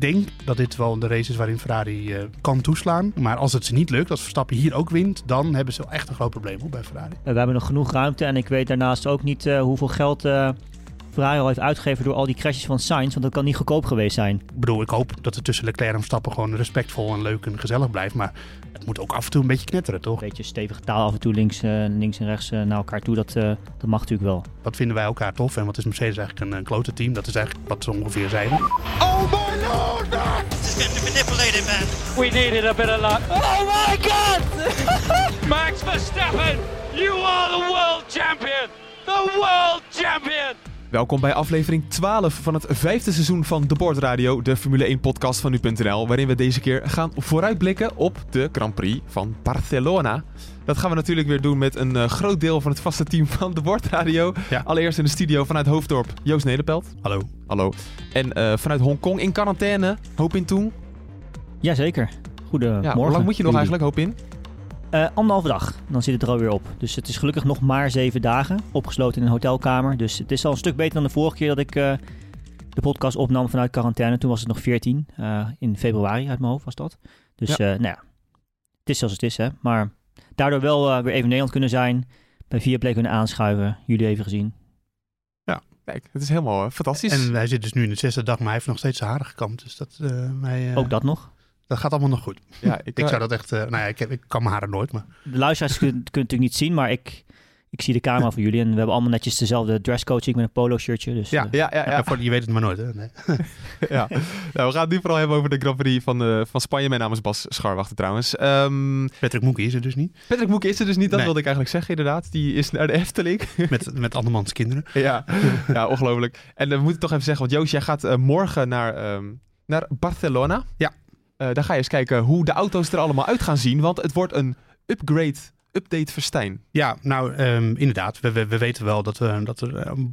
denk dat dit wel de race is waarin Ferrari eh, kan toeslaan. Maar als het ze niet lukt, als Verstappen hier ook wint, dan hebben ze echt een groot probleem hoor, bij Ferrari. We hebben nog genoeg ruimte en ik weet daarnaast ook niet eh, hoeveel geld eh, Ferrari al heeft uitgegeven door al die crashes van Sainz, want dat kan niet goedkoop geweest zijn. Ik bedoel, ik hoop dat het tussen Leclerc en Verstappen gewoon respectvol en leuk en gezellig blijft. Maar het moet ook af en toe een beetje knetteren, toch? Een beetje stevige taal af en toe links, eh, links en rechts eh, naar elkaar toe, dat, eh, dat mag natuurlijk wel. Wat vinden wij elkaar tof en wat is Mercedes eigenlijk een, een klote team? Dat is eigenlijk wat ze ongeveer zeiden. Oh my lord! This is getting manipulated, man. We needed a bit of luck. Oh my god! Max Verstappen, you are the world champion! The world champion! Welkom bij aflevering 12 van het vijfde seizoen van De Board Radio, de Formule 1 podcast van nu.nl, waarin we deze keer gaan vooruitblikken op de Grand Prix van Barcelona. Dat gaan we natuurlijk weer doen met een eh, groot deel van het vaste team van De Board Radio. Ja. Allereerst in de studio vanuit Hoofddorp, Joost Nederpelt. Hallo. Hallo. En eh, vanuit Hongkong in quarantaine, Hoop in Toen. Jazeker. Goedemorgen. Ja, hoe lang moet je nog eigenlijk, Hoop in? Eh, anderhalve dag, dan zit het er alweer op. Dus het is gelukkig nog maar zeven dagen, opgesloten in een hotelkamer. Dus het is al een stuk beter dan de vorige keer dat ik eh, de podcast opnam vanuit quarantaine. Toen was het nog 14, eh, in februari uit mijn hoofd was dat. Dus Ja. eh, nou ja, het is zoals het is hè. Maar daardoor wel weer even in Nederland kunnen zijn. Bij Viaplay kunnen aanschuiven, jullie even gezien. Kijk, het is helemaal fantastisch. En hij zit dus nu in de zesde dag, maar hij heeft nog steeds zijn haren gekamd. Dus dat, eh, eh, Ook dat nog. Dat gaat allemaal nog goed. ja, Ik eh, zou dat echt... eh, nou ja, ik, ik kam mijn haren nooit, maar... De luisteraars kunnen, het natuurlijk niet zien, maar ik, ik zie de camera van jullie. En we hebben allemaal netjes dezelfde ik met een polo shirtje. Dus, Ja. eh, Ja, ja, ja. Ja, voor, je weet het maar nooit, hè? Nee. ja. Nou, we gaan het nu vooral hebben over de Grand Prix van, eh, van Spanje. Mijn naam is Bas Scharwachter trouwens. Ehm, Patrick Moekie is er dus niet. Patrick Moek is er dus niet, dat Nee. wilde ik eigenlijk zeggen inderdaad. Die is naar de Efteling. Met, met andermans kinderen. ja. ja, ongelooflijk. En dan moet ik toch even zeggen, want Joost, jij gaat eh, morgen naar, ehm, naar Barcelona. Ja. Eh, daar ga je eens kijken hoe de auto's er allemaal uit gaan zien, want het wordt een upgrade, update verstijn. Ja, nou ehm, inderdaad. We, we, we weten wel dat, we, dat ehm,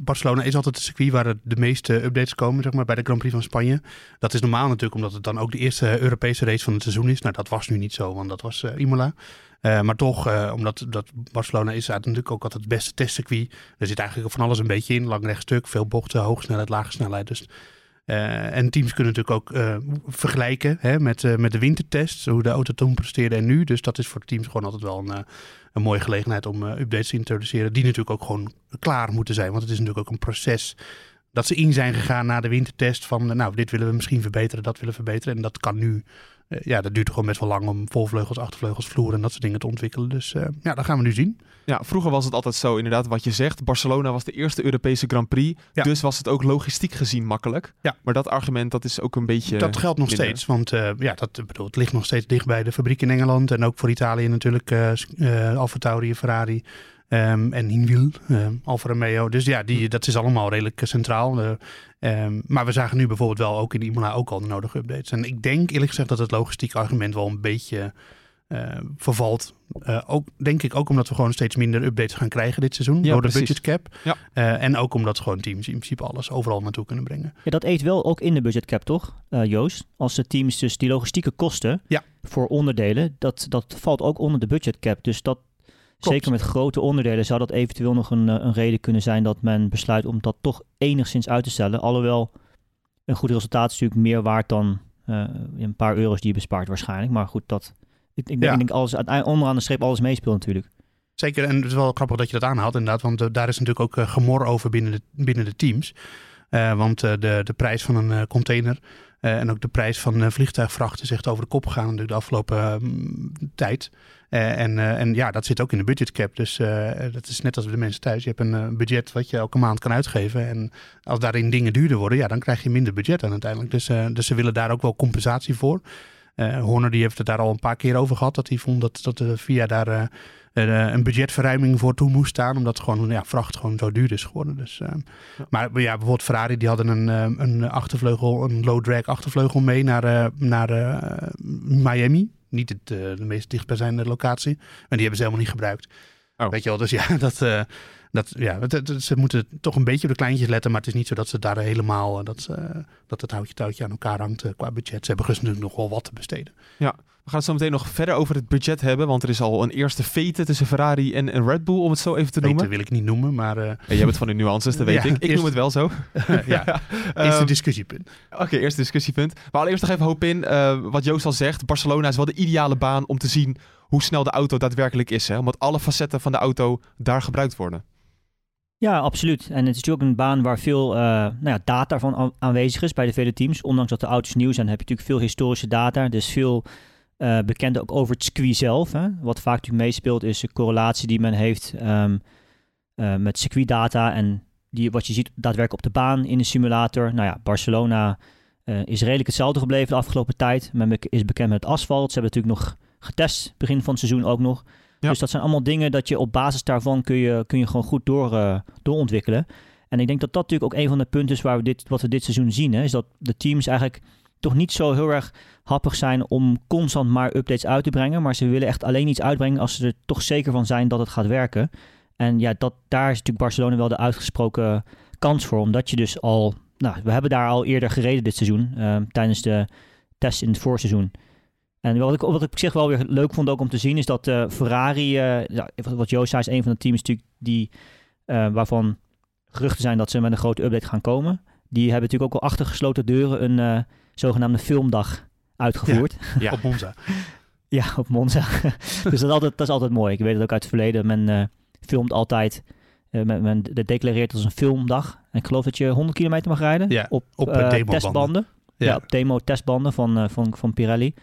Barcelona is altijd het circuit waar de meeste updates komen zeg maar, bij de Grand Prix van Spanje. Dat is normaal natuurlijk omdat het dan ook de eerste Europese race van het seizoen is. Nou, dat was nu niet zo, want dat was eh, Imola. Eh, maar toch, omdat dat Barcelona is natuurlijk ook altijd het beste testcircuit. Er zit eigenlijk van alles een beetje in. Lang rechtstuk, veel bochten, hoge snelheid, lage snelheid. Dus, eh, en teams kunnen natuurlijk ook eh, vergelijken hè, met, eh, met de wintertest. Hoe de auto toen presteerde en nu. Dus dat is voor teams gewoon altijd wel een, een mooie gelegenheid om updates te introduceren. Die natuurlijk ook gewoon klaar moeten zijn. Want het is natuurlijk ook een proces dat ze in zijn gegaan na de wintertest. Van nou, dit willen we misschien verbeteren, dat willen we verbeteren. En dat kan nu. Eh, ja, dat duurt gewoon best wel lang om voorvleugels, achtervleugels, vloer en dat soort dingen te ontwikkelen. Dus eh, ja, dat gaan we nu zien. Ja, vroeger was het altijd zo, inderdaad, wat je zegt. Barcelona was de eerste Europese Grand Prix, Ja. dus was het ook logistiek gezien makkelijk. Ja. Maar dat argument, dat is ook een beetje... dat geldt nog minder. steeds, want eh, ja, dat, bedoel, het ligt nog steeds dicht bij de fabriek in Engeland. En ook voor Italië natuurlijk, uh, Alfa Tauri, Ferrari ehm, en Hinwil, eh, Alfa Romeo. Dus ja, die, dat is allemaal redelijk centraal. Eh, ehm, maar we zagen nu bijvoorbeeld wel ook in Imola ook al de nodige updates. En ik denk eerlijk gezegd dat het logistieke argument wel een beetje eh, vervalt. Eh, ook, denk ik ook omdat we gewoon steeds minder updates gaan krijgen dit seizoen Ja, door de precies. budget cap. Ja. Eh, en ook omdat gewoon teams in principe alles overal naartoe kunnen brengen. Ja, dat eet wel ook in de budgetcap, toch, eh, Joost? Als de teams dus die logistieke kosten Ja. voor onderdelen, dat, dat valt ook onder de budgetcap. Dus dat, zeker met grote onderdelen, zou dat eventueel nog een, eh, een reden kunnen zijn dat men besluit om dat toch enigszins uit te stellen. Alhoewel een goed resultaat is natuurlijk meer waard dan eh, een paar euro's die je bespaart waarschijnlijk. Maar goed, dat, ik, ik denk, ik denk alles, uiteindelijk onderaan de streep alles meespeelt natuurlijk. Zeker, en het is wel grappig dat je dat aanhaalt inderdaad, want eh, daar is natuurlijk ook gemor over binnen de, binnen de teams. Want de, de prijs van een container en ook de prijs van eh, vliegtuigvrachten is echt over de kop gegaan de afgelopen eh, tijd. Eh, en, eh, en ja, dat zit ook in de budgetcap. Dus eh, dat is net als bij de mensen thuis. Je hebt een eh, budget wat je elke maand kan uitgeven. En als daarin dingen duurder worden, ja, dan krijg je minder budget aan uiteindelijk. Dus, eh, dus ze willen daar ook wel compensatie voor. Eh Horner die heeft het daar al een paar keer over gehad. Dat hij vond dat, dat via daar eh, eh, een budgetverruiming voor toe moest staan. Omdat gewoon ja, vracht gewoon zo duur is geworden. Dus, Maar ja, bijvoorbeeld Ferrari die hadden een, een achtervleugel, een low drag achtervleugel mee naar, naar Miami. Niet het, de meest dichtbijzijnde locatie. En die hebben ze helemaal niet gebruikt. Oh. Weet je wel, dus ja, dat, dat, ja, ze moeten toch een beetje op de kleintjes letten, maar het is niet zo dat ze daar helemaal, eh, dat, ze, dat het houtje touwtje aan elkaar hangt eh, qua budget. Ze hebben gerust natuurlijk nog wel wat te besteden. We gaan het zo meteen nog verder over het budget hebben, want er is al een eerste fete tussen Ferrari en, en Red Bull, om het zo even te noemen. wil ik niet noemen, maar eh, Ja, jij bent van de nuances, dat weet Ja, ik. Ik eerst- noem het wel zo. ja, Ehm, eerste discussiepunt. Oké, eerste discussiepunt. Maar allereerst nog even hoop in. eh, wat Joost al zegt, Barcelona is wel de ideale baan om te zien hoe snel de auto daadwerkelijk is. Hè? Omdat alle facetten van de auto daar gebruikt worden. Ja, absoluut. En het is natuurlijk een baan waar veel eh, nou ja, data van aanwezig is bij de vele teams. Ondanks dat de auto's nieuw zijn, heb je natuurlijk veel historische data. Dus veel eh bekende ook over het circuit zelf. Hè. Wat vaak natuurlijk meespeelt is de correlatie die men heeft ehm, eh, met circuitdata en die, wat je ziet daadwerkelijk op de baan in de simulator. Nou ja, Barcelona is redelijk hetzelfde gebleven de afgelopen tijd. Men is bekend met het asfalt. Ze hebben natuurlijk nog getest begin van het seizoen ook nog. Ja. Dus dat zijn allemaal dingen dat je op basis daarvan kun je, kun je gewoon goed door, eh, doorontwikkelen. En ik denk dat dat natuurlijk ook een van de punten is waar we dit, wat we dit seizoen zien. Hè, is dat de teams eigenlijk toch niet zo heel erg happig zijn om constant maar updates uit te brengen. Maar ze willen echt alleen iets uitbrengen als ze er toch zeker van zijn dat het gaat werken. En ja, dat, daar is natuurlijk Barcelona wel de uitgesproken kans voor. Omdat je dus al... Nou, we hebben daar al eerder gereden dit seizoen. eh, tijdens de test in het voorseizoen. En wat ik, wat ik op zich wel weer leuk vond ook om te zien... is dat eh, Ferrari... eh, wat- Joost zei, is een van de teams natuurlijk die... eh, waarvan geruchten zijn dat ze met een grote update gaan komen. Die hebben natuurlijk ook al achter gesloten deuren... een eh, zogenaamde filmdag uitgevoerd. Ja. Op Monza. Ja, op Monza. dus dat is, altijd, dat is altijd mooi. Ik weet het ook uit het verleden. Men eh, filmt altijd. eh, men, men de- declareert als een filmdag. En ik geloof dat je 100 kilometer mag rijden. Ja, op testbanden. Ja. Ja. op demo-testbanden van, eh, van, van Pirelli.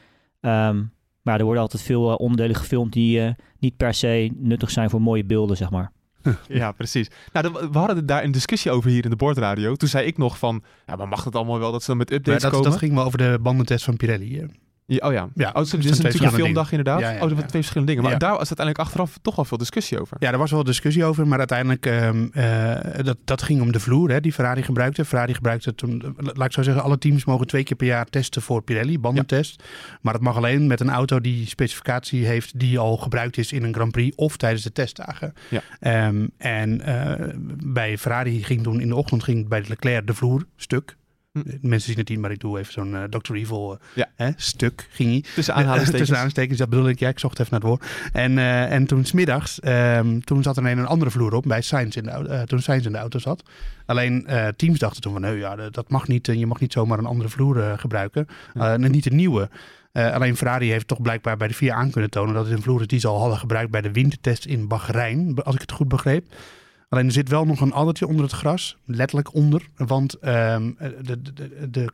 Ehm, maar er worden altijd veel eh, onderdelen gefilmd die eh, niet per se nuttig zijn voor mooie beelden, zeg maar. Ja, precies. Nou, we hadden daar een discussie over hier in de bordradio. Toen zei ik nog van, ja, maar mag het allemaal wel dat ze dan met Maar updates dat, komen? dat ging wel over de bandentest van Pirelli. eh. Ja, oh ja. Ja, oh, dus het dit is natuurlijk een filmdag inderdaad. Ja, ja, oh, dat waren twee verschillende dingen. Maar daar was uiteindelijk achteraf toch wel veel discussie over. Ja, er was wel discussie over, maar uiteindelijk ehm, eh, dat, dat ging om de vloer hè, die Ferrari gebruikte. Ferrari gebruikte toen, eh, laat ik zo zeggen, alle teams mogen twee keer per jaar testen voor Pirelli, bandentest. Maar dat mag alleen met een auto die specificatie heeft die al gebruikt is in een Grand Prix of tijdens de testdagen. Ja. Ehm, en eh, bij Ferrari ging toen in de ochtend ging bij Leclerc de vloer stuk. Hm. De Mensen zien het niet, maar ik doe even zo'n eh, Dr. Evil eh, Ja. hè, stuk ging hij. Tussen aanhalingstekens. Tussen aanhalingstekens, dat bedoel ik. Ja, ik zocht even naar het woord. En, eh, en toen smiddags, ehm toen zat er ineens een andere vloer op bij Sainz in de, eh, toen Sainz in de auto zat. Alleen eh, teams dachten toen van, nee, ja, dat mag niet. eh, Je mag niet zomaar een andere vloer eh, gebruiken. Ja. Eh, niet een nieuwe. Eh, alleen Ferrari heeft toch blijkbaar bij de VIA aan kunnen tonen dat het een vloer is die ze al hadden gebruikt bij de wintertest in Bahrein, als ik het goed begreep. Alleen er zit wel nog een addertje onder het gras, letterlijk onder. Want ehm, de, de, de, de-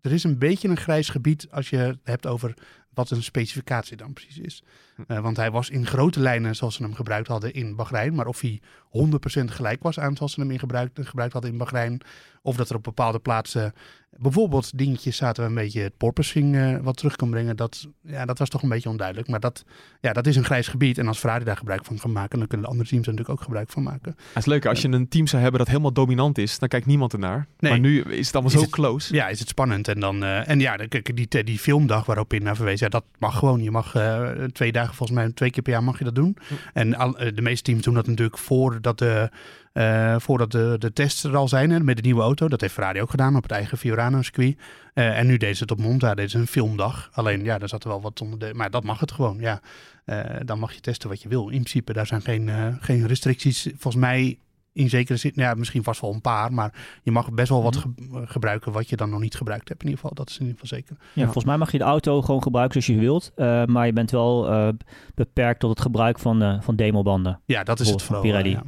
er is een beetje een grijs gebied als je het hebt over wat een specificatie dan precies is. Eh, want hij was in grote lijnen zoals ze hem gebruikt hadden in Bahrein. Maar of hij 100% gelijk was aan zoals ze hem in gebruikt, gebruikt hadden in Bahrein. Of dat er op bepaalde plaatsen bijvoorbeeld dingetjes zaten waar een beetje het porpoising eh, wat terug kan brengen. Dat, ja, dat was toch een beetje onduidelijk. Maar dat, ja, dat is een grijs gebied. En als Ferrari daar gebruik van kan maken, dan kunnen de andere teams er natuurlijk ook gebruik van maken. Het is leuk, als je een team zou hebben dat helemaal dominant is, dan kijkt niemand ernaar. Nee. Maar nu is het allemaal Is zo het- close. Ja, is het spannend. En, dan, eh, en ja, kijk, die, die filmdag waarop in naar verwees, ja, dat mag gewoon. Je mag eh, twee dagen, volgens mij twee keer per jaar mag je dat doen. En al, de meeste teams doen dat natuurlijk voordat de, eh, voordat de, de tests er al zijn hè, met de nieuwe auto. Dat heeft Ferrari ook gedaan op het eigen Fiorano circuit. Eh, en nu deden ze het op Monza, deden ze een filmdag. Alleen ja, daar zat er wel wat onder de... Maar dat mag het gewoon, ja. Eh, dan mag je testen wat je wil. In principe, daar zijn geen, geen restricties. Volgens mij in zekere zin, ja, misschien vast wel een paar, maar je mag best wel wat ge- gebruiken wat je dan nog niet gebruikt hebt. In ieder geval, dat is in ieder geval zeker. Ja, volgens mij mag je de auto gewoon gebruiken zoals je wilt. maar je bent wel beperkt tot het gebruik van, van demobanden. Ja, dat is het vooral. Pirelli. ja.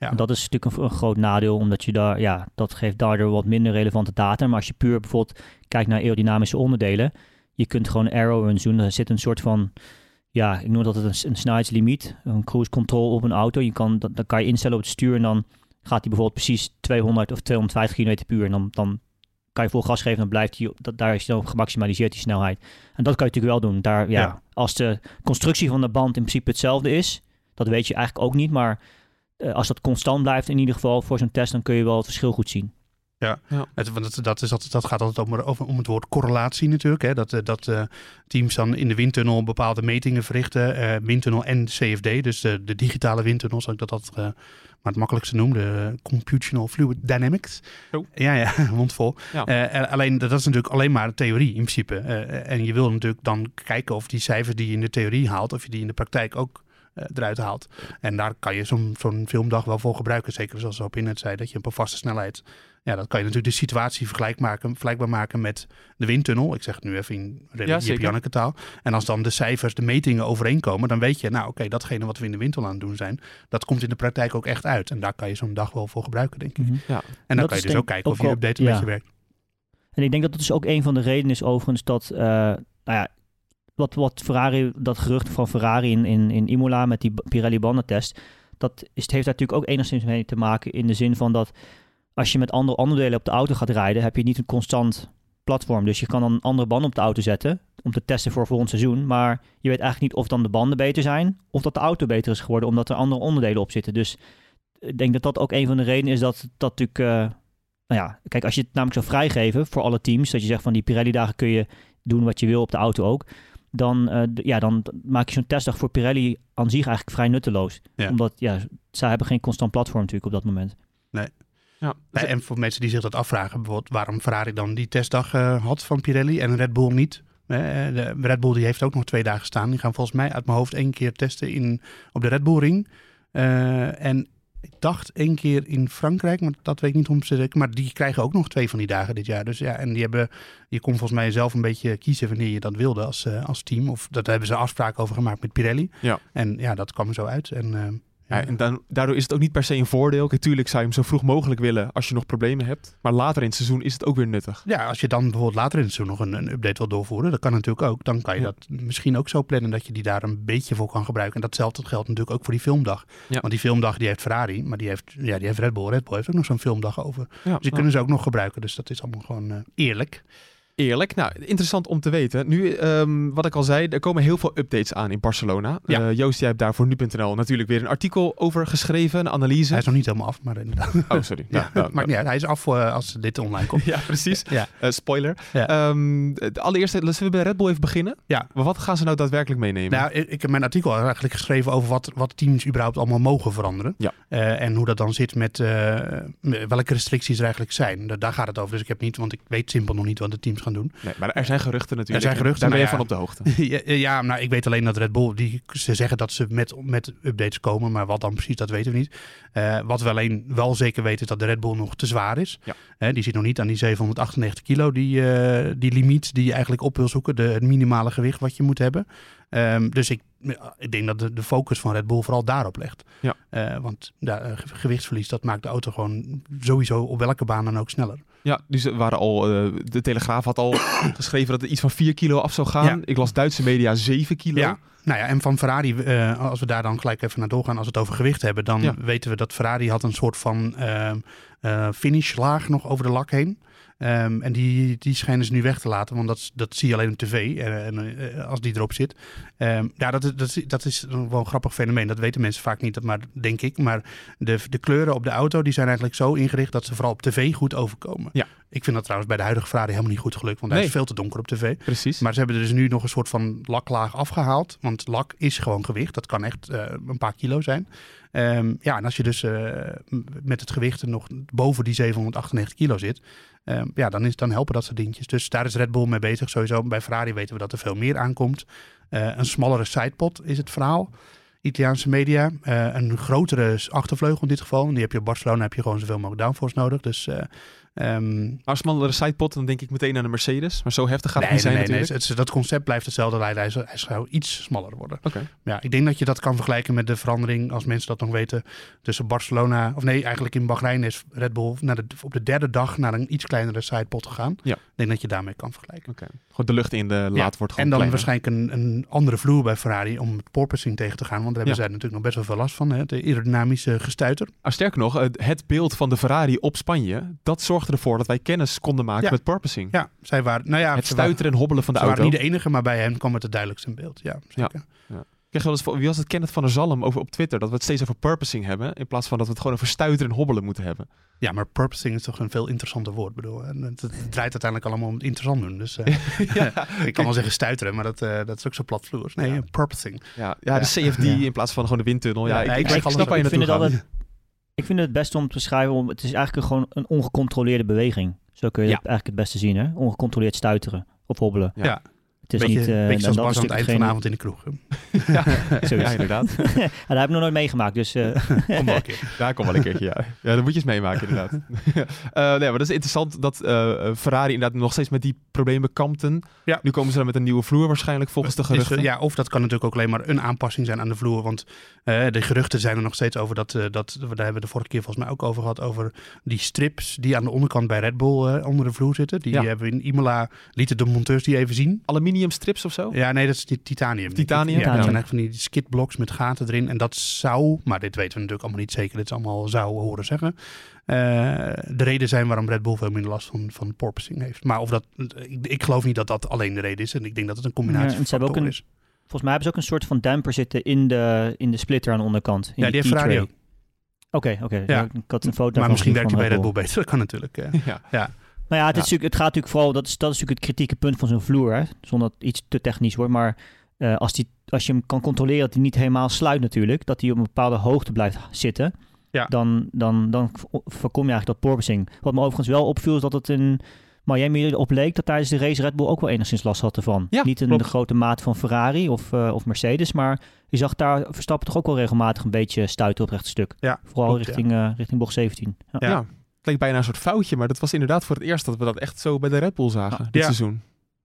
Ja. Dat is natuurlijk een, een groot nadeel, omdat je daar, ja, dat geeft daardoor wat minder relevante data. Maar als je puur bijvoorbeeld kijkt naar aerodynamische onderdelen, je kunt gewoon arrow runs doen. Er zit een soort van, ja, ik noem dat het een, een snelheidslimiet, een cruise control op een auto. Je kan, dat, dat kan je instellen op het stuur en dan gaat hij bijvoorbeeld precies 200 of 250 km per uur. En dan, dan kan je vol gas geven en dan blijft hij, op- dat, daar is dan gemaximaliseerd die snelheid. En dat kan je natuurlijk wel doen. Daar, ja, Ja. Als de constructie van de band in principe hetzelfde is, dat weet je eigenlijk ook niet, maar eh, als dat constant blijft in ieder geval voor zo'n test, dan kun je wel het verschil goed zien. Het, want dat, dat, is altijd, dat gaat altijd om, over, om het woord correlatie natuurlijk. Hè? Dat, eh, dat eh, teams dan in de windtunnel bepaalde metingen verrichten. eh, windtunnel en CFD, dus de, de digitale windtunnel, zoals ik dat altijd eh, maar het makkelijkste noem. De Computational Fluid Dynamics. Zo. Ja, ja, mondvol. Ja. Eh, en alleen, dat is natuurlijk alleen maar theorie in principe. Eh, en je wil natuurlijk dan kijken of die cijfers die je in de theorie haalt, of je die in de praktijk ook eruit haalt. En daar kan je zo'n zo'n filmdag wel voor gebruiken. Zeker zoals op net zei, dat je een vaste snelheid. Ja, dat kan je natuurlijk de situatie vergelijk maken, vergelijkbaar maken met de windtunnel. Ik zeg het nu even in Ja, ja, taal. En als dan de cijfers, de metingen overeenkomen, dan weet je, nou oké, datgene wat we in de windtunnel aan het doen zijn, dat komt in de praktijk ook echt uit. En daar kan je zo'n dag wel voor gebruiken, denk ik. Mhm. En dan Dat kan je dus ook kijken of je update een ja. beetje werkt. En ik denk dat dat dus ook een van de redenen is overigens dat, eh, nou ja, wat, wat Ferrari, dat gerucht van Ferrari in, in, in Imola met die Pirelli bandentest, dat is, het heeft daar natuurlijk ook enigszins mee te maken in de zin van dat als je met andere onderdelen op de auto gaat rijden, heb je niet een constant platform. Dus je kan dan een andere band op de auto zetten om te testen voor volgend seizoen, maar je weet eigenlijk niet of dan de banden beter zijn of dat de auto beter is geworden omdat er andere onderdelen op zitten. Dus ik denk dat dat ook een van de redenen is dat dat natuurlijk... eh, nou ja, kijk, als je het namelijk zou vrijgeven voor alle teams, dat je zegt van die Pirelli-dagen kun je doen wat je wil op de auto ook, dan, eh, ja, dan maak je zo'n testdag voor Pirelli aan zich eigenlijk vrij nutteloos. Ja. Omdat ja, zij hebben geen constant platform natuurlijk op dat moment. Ja, Nee, en voor mensen die zich dat afvragen, bijvoorbeeld waarom Ferrari dan die testdag eh, had van Pirelli en Red Bull niet. Eh, de Red Bull die heeft ook nog twee dagen staan. Die gaan volgens mij uit mijn hoofd één keer testen in, op de Red Bull ring. Eh, en ik dacht één keer in Frankrijk, maar dat weet ik niet om te zeker. Maar die krijgen ook nog twee van die dagen dit jaar. Dus ja, en die hebben, je kon volgens mij zelf een beetje kiezen wanneer je dat wilde als, eh, als team. Of dat hebben ze afspraken over gemaakt met Pirelli. Ja. En ja, dat kwam er zo uit. En, eh, Ja, en dan, daardoor is het ook niet per se een voordeel. Kijk, tuurlijk zou je hem zo vroeg mogelijk willen als je nog problemen hebt. Maar later in het seizoen is het ook weer nuttig. Ja, als je dan bijvoorbeeld later in het seizoen nog een, een update wil doorvoeren, dat kan natuurlijk ook. Dan kan je Ja. dat misschien ook zo plannen dat je die daar een beetje voor kan gebruiken. En datzelfde geldt natuurlijk ook voor die filmdag. Ja. Want die filmdag die heeft Ferrari, maar die heeft, ja, die heeft Red Bull. Red Bull heeft ook nog zo'n filmdag over. Dus die nou, kunnen ze ook nog gebruiken. Dus dat is allemaal gewoon eh, eerlijk. Eerlijk. Nou, interessant om te weten. Nu, ehm, wat ik al zei, er komen heel veel updates aan in Barcelona. Ja. Eh, Joost, jij hebt daar voor nu.nl natuurlijk weer een artikel over geschreven, een analyse. Hij is nog niet helemaal af, maar inderdaad. Oh, sorry. Ja, Nou, nou. Hij is af eh, als dit online komt. Ja, precies. Ja. Eh, spoiler. Ja. Ehm, de allereerste, laten we bij Red Bull even beginnen. Ja. Maar wat gaan ze nou daadwerkelijk meenemen? Nou, ik, heb mijn artikel eigenlijk geschreven over wat, wat teams überhaupt allemaal mogen veranderen. Ja. En hoe dat dan zit met welke restricties er eigenlijk zijn. Da- Daar gaat het over. Dus ik heb niet, want ik weet simpel nog niet wat de teams gaan doen. nee, maar er zijn geruchten natuurlijk. Er zijn geruchten, Daar ben je van ja. op de hoogte. ja, ja, nou, ik weet alleen dat Red Bull, die, ze zeggen dat ze met, met updates komen, maar wat dan precies, dat weten we niet. Eh, wat we alleen wel zeker weten is dat de Red Bull nog te zwaar is. Ja. Die zit nog niet aan die 798 kilo, die, eh, die limiet die je eigenlijk op wil zoeken, de, het minimale gewicht wat je moet hebben. Ehm, dus ik, ik denk dat de, de focus van Red Bull vooral daarop legt. Ja. Eh, want ja, eh, ge- gewichtsverlies, dat maakt de auto gewoon sowieso op welke baan dan ook sneller. Ja, dus er waren al, eh, de Telegraaf had al geschreven dat het iets van 4 kilo af zou gaan. Ja. Ik las Duitse media 7 kilo. Ja, nou ja, en van Ferrari, eh, als we daar dan gelijk even naar doorgaan, als we het over gewicht hebben, dan Ja. weten we dat Ferrari had een soort van eh, finishlaag nog over de lak heen. Ehm, en die, die schijnen ze nu weg te laten, want dat, dat zie je alleen op tv eh, en, eh, als die erop zit. Ehm, ja, dat, is- dat, is- dat is wel een grappig fenomeen. Dat weten mensen vaak niet, maar denk ik. Maar de, de kleuren op de auto die zijn eigenlijk zo ingericht dat ze vooral op tv goed overkomen. Ja. Ik vind dat trouwens bij de huidige Ferrari helemaal niet goed gelukt, want hij Nee. is veel te donker op tv. Precies. Maar ze hebben er dus nu nog een soort van laklaag afgehaald. Want lak is gewoon gewicht. Dat kan echt eh, een paar kilo zijn. Ehm, ja, en als je dus met het gewicht er nog boven die 798 kilo zit. Ehm, ja, dan, is, dan helpen dat soort dingetjes. Dus daar is Red Bull mee bezig. Sowieso bij Ferrari weten we dat er veel meer aankomt. Eh, een smallere sidepod is het verhaal. Italiaanse media. Eh, een grotere achtervleugel in dit geval. En die heb je op Barcelona heb je gewoon zoveel mogelijk downforce nodig. Dus eh, ehm, Maar smallere sidepot, dan denk ik meteen aan de Mercedes. Maar zo heftig gaat nee, het niet nee, zijn nee, nee. natuurlijk. Het- dat concept blijft hetzelfde. Hij, hij, hij zou iets smaller worden. Oké. Ja, ik denk dat je dat kan vergelijken met de verandering, als mensen dat nog weten, tussen Barcelona, of nee, eigenlijk in Bahrein is Red Bull naar de, op de derde dag naar een iets kleinere sidepot gegaan. Ja. Ik denk dat je daarmee kan vergelijken. Oké. Gewoon de lucht in de laad Ja, wordt gewoon En dan kleiner. waarschijnlijk een, een andere vloer bij Ferrari om het porpoising tegen te gaan, want daar hebben Ja. zij natuurlijk nog best wel veel last van, hè? de aerodynamische gestuiter. Ah, sterker nog, het- beeld van de Ferrari op Spanje, dat zorgde ervoor dat wij kennis konden maken Ja. met porpoising. Ja, zij waren, nou ja, het ze waren- stuiteren en hobbelen van de ze waren auto. niet de enige, maar bij hen kwam het het duidelijkst in beeld. Ja, zeker. Ik krijg wel eens, voor- wie was het Kenneth van der Zalm over op Twitter, dat we het steeds over purposing hebben, in plaats van dat we het gewoon over stuiteren en hobbelen moeten hebben. Ja, maar purposing is toch een veel interessanter woord. Ik bedoel, en het, het draait uiteindelijk allemaal om het interessant doen. Dus eh, ik kan wel zeggen stuiteren, maar dat, eh, dat is ook zo platvloers. Nee, Ja. purposing. Ja, ja de CFD Ja. in plaats van gewoon de windtunnel. Ja, Ja, ik, ja, ik, ik ik snap waar je naartoe gaat. Ik vind het beste om te beschrijven, om, het is eigenlijk gewoon een ongecontroleerde beweging. Zo kun je Ja. het eigenlijk het beste zien, hè? Ongecontroleerd stuiteren of hobbelen. Ja. Ja. Het is beetje, niet... eh, beetje en zoals dat Bas aan het eind natuurlijk van de avond in de kroeg. Zoiets. Ja, inderdaad. ja, dat heb ik nog nooit meegemaakt, dus... eh, Kom wel een keer. Daar kom wel een keertje, ja. Ja, dan moet je eens meemaken, inderdaad. Eh, nee, maar dat is interessant dat eh, Ferrari inderdaad nog steeds met die problemen kampten. Ja. Nu komen ze dan met een nieuwe vloer waarschijnlijk, volgens de Is, geruchten. ja, of dat kan natuurlijk ook alleen maar een aanpassing zijn aan de vloer. Want eh, de geruchten zijn er nog steeds over dat, eh, dat, daar hebben we de vorige keer volgens mij ook over gehad, over die strips die aan de onderkant bij Red Bull eh, onder de vloer zitten. Die Ja. hebben we in Imola, lieten de monteurs die even zien. Aluminium strips of zo? Ja, nee, dat is die titanium. Titanium? Ja, dat zijn echt van die skidblocks met gaten erin. En dat zou, maar dit weten we natuurlijk allemaal niet zeker. Dit is allemaal zou horen zeggen. eh, de reden zijn waarom Red Bull veel minder last van, van porpoising heeft. Maar of dat, ik, ik geloof niet dat dat alleen de reden is. En ik denk dat het een combinatie Ja, en van ze hebben ook factoren een- is. volgens mij hebben ze ook een soort van damper zitten in de, in de splitter aan de onderkant. In Ja, die heeft Ferrari tray. Oké, oké. Ja. Ik had een foto Maar misschien werkt hij bij Red Bull beter. Dat kan natuurlijk. eh. Ja. Maar ja, het, Ja. Is natuurlijk, het gaat natuurlijk vooral, dat is, dat is natuurlijk het kritieke punt van zo'n vloer, hè? zonder dat het iets te technisch wordt. Maar eh, als, die, als je hem kan controleren dat hij niet helemaal sluit natuurlijk, dat hij op een bepaalde hoogte blijft zitten, Ja. dan, dan, dan voorkom je eigenlijk dat porpoising. Wat me overigens wel opviel is dat het in Miami erop leek dat tijdens de race Red Bull ook wel enigszins last had ervan. Ja, niet in klopt. de grote mate van Ferrari of, eh, of Mercedes, maar je zag daar Verstappen toch ook wel regelmatig een beetje stuiten op het rechte stuk. Ja, Vooral klopt, ja. richting, eh, richting bocht 17. Ja. Leek bijna een soort foutje, maar dat was inderdaad voor het eerst dat we dat echt zo bij de Red Bull zagen, dit Ja. seizoen.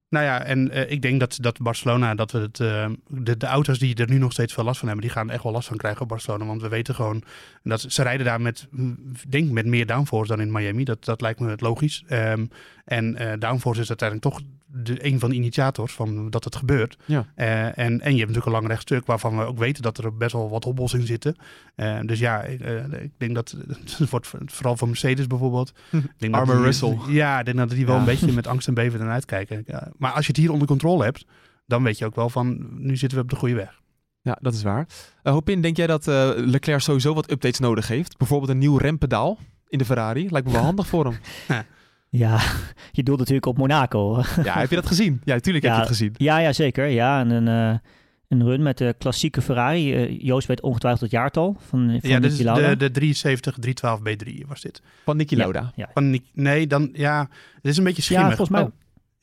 Nou ja, en eh, ik denk dat, dat Barcelona, dat we het, eh, de, de auto's die er nu nog steeds veel last van hebben, die gaan er echt wel last van krijgen op Barcelona. Want we weten gewoon, dat, ze rijden daar met, mm, denk met meer downforce dan in Miami. Dat, dat lijkt me logisch. Ehm, en eh, downforce is uiteindelijk toch de, een van de initiators van dat het gebeurt. Ja. Eh, en, en je hebt natuurlijk een lang rechtstuk waarvan we ook weten dat er best wel wat hobbels in zitten. Eh, dus ja, ik, eh, ik denk dat het wordt vooral voor Mercedes bijvoorbeeld. Denk Arme Russell. Ja, ik denk dat die wel Ja. een beetje met angst en beven ernaar uitkijken. Maar als je het hier onder controle hebt, dan weet je ook wel van, nu zitten we op de goede weg. Ja, dat is waar. Eh Hopin, denk jij dat Leclerc sowieso wat updates nodig heeft? Bijvoorbeeld een nieuw rempedaal in de Ferrari? Lijkt me wel handig voor hem. Ja, je doelt natuurlijk op Monaco. Ja, heb je dat gezien? Ja, tuurlijk heb Ja. je het gezien. ja, ja, zeker. Ja, en een, eh, een run met de klassieke Ferrari. Eh, Joost weet ongetwijfeld het jaartal van, van ja, Lauda. de, de 73 312 B3 was dit. Van Niki Ja. Lauda. Ja, Van, Nick- nee, dan, ja, het is een beetje schimmig. ja, volgens mij. Oh,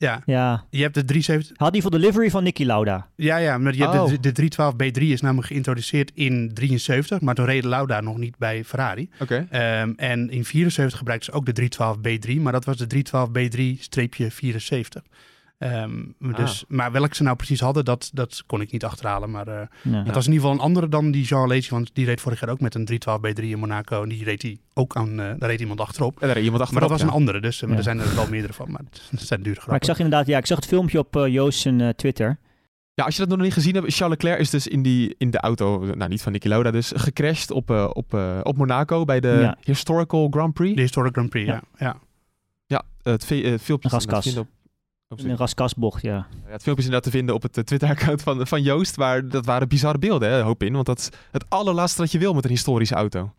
ja, Ja, je hebt de 370, had die voor delivery van Niki Lauda. ja, ja, maar je hebt de, de 312 B3 is namelijk geïntroduceerd in 73, maar toen reed Lauda nog niet bij Ferrari. Oké. Ehm, en in 74 gebruikten ze ook de 312 B3, maar dat was de 312 B3-74. Ehm, dus, Maar welke ze nou precies hadden, dat, dat kon ik niet achterhalen. Maar eh, Ja. het was in ieder geval een andere dan die Jean Alesi, want die reed vorig jaar ook met een 312 B3 in Monaco. En die reed hij ook aan, eh, daar reed iemand achterop. En daar reed iemand Maar achterop. dat was een andere, dus eh, maar er zijn er wel meerdere van. Maar het zijn dure grappen. Maar ik zag inderdaad, ja, ik zag het filmpje op Joost zijn Twitter. Ja, als je dat nog niet gezien hebt, Charles Leclerc is dus in, die, in de auto, nou niet van Niki Lauda, dus gecrashed op, op, op Monaco bij de Ja. Historical Grand Prix. De Historic Grand Prix, ja. ja. Ja, het, filmpje is In een raskasbocht, ja. Ja, het filmpje is inderdaad te vinden op het eh, Twitter-account van, van Joost, waar dat waren bizarre beelden, hè, hoop in, want dat is het allerlaatste wat je wil met een historische auto.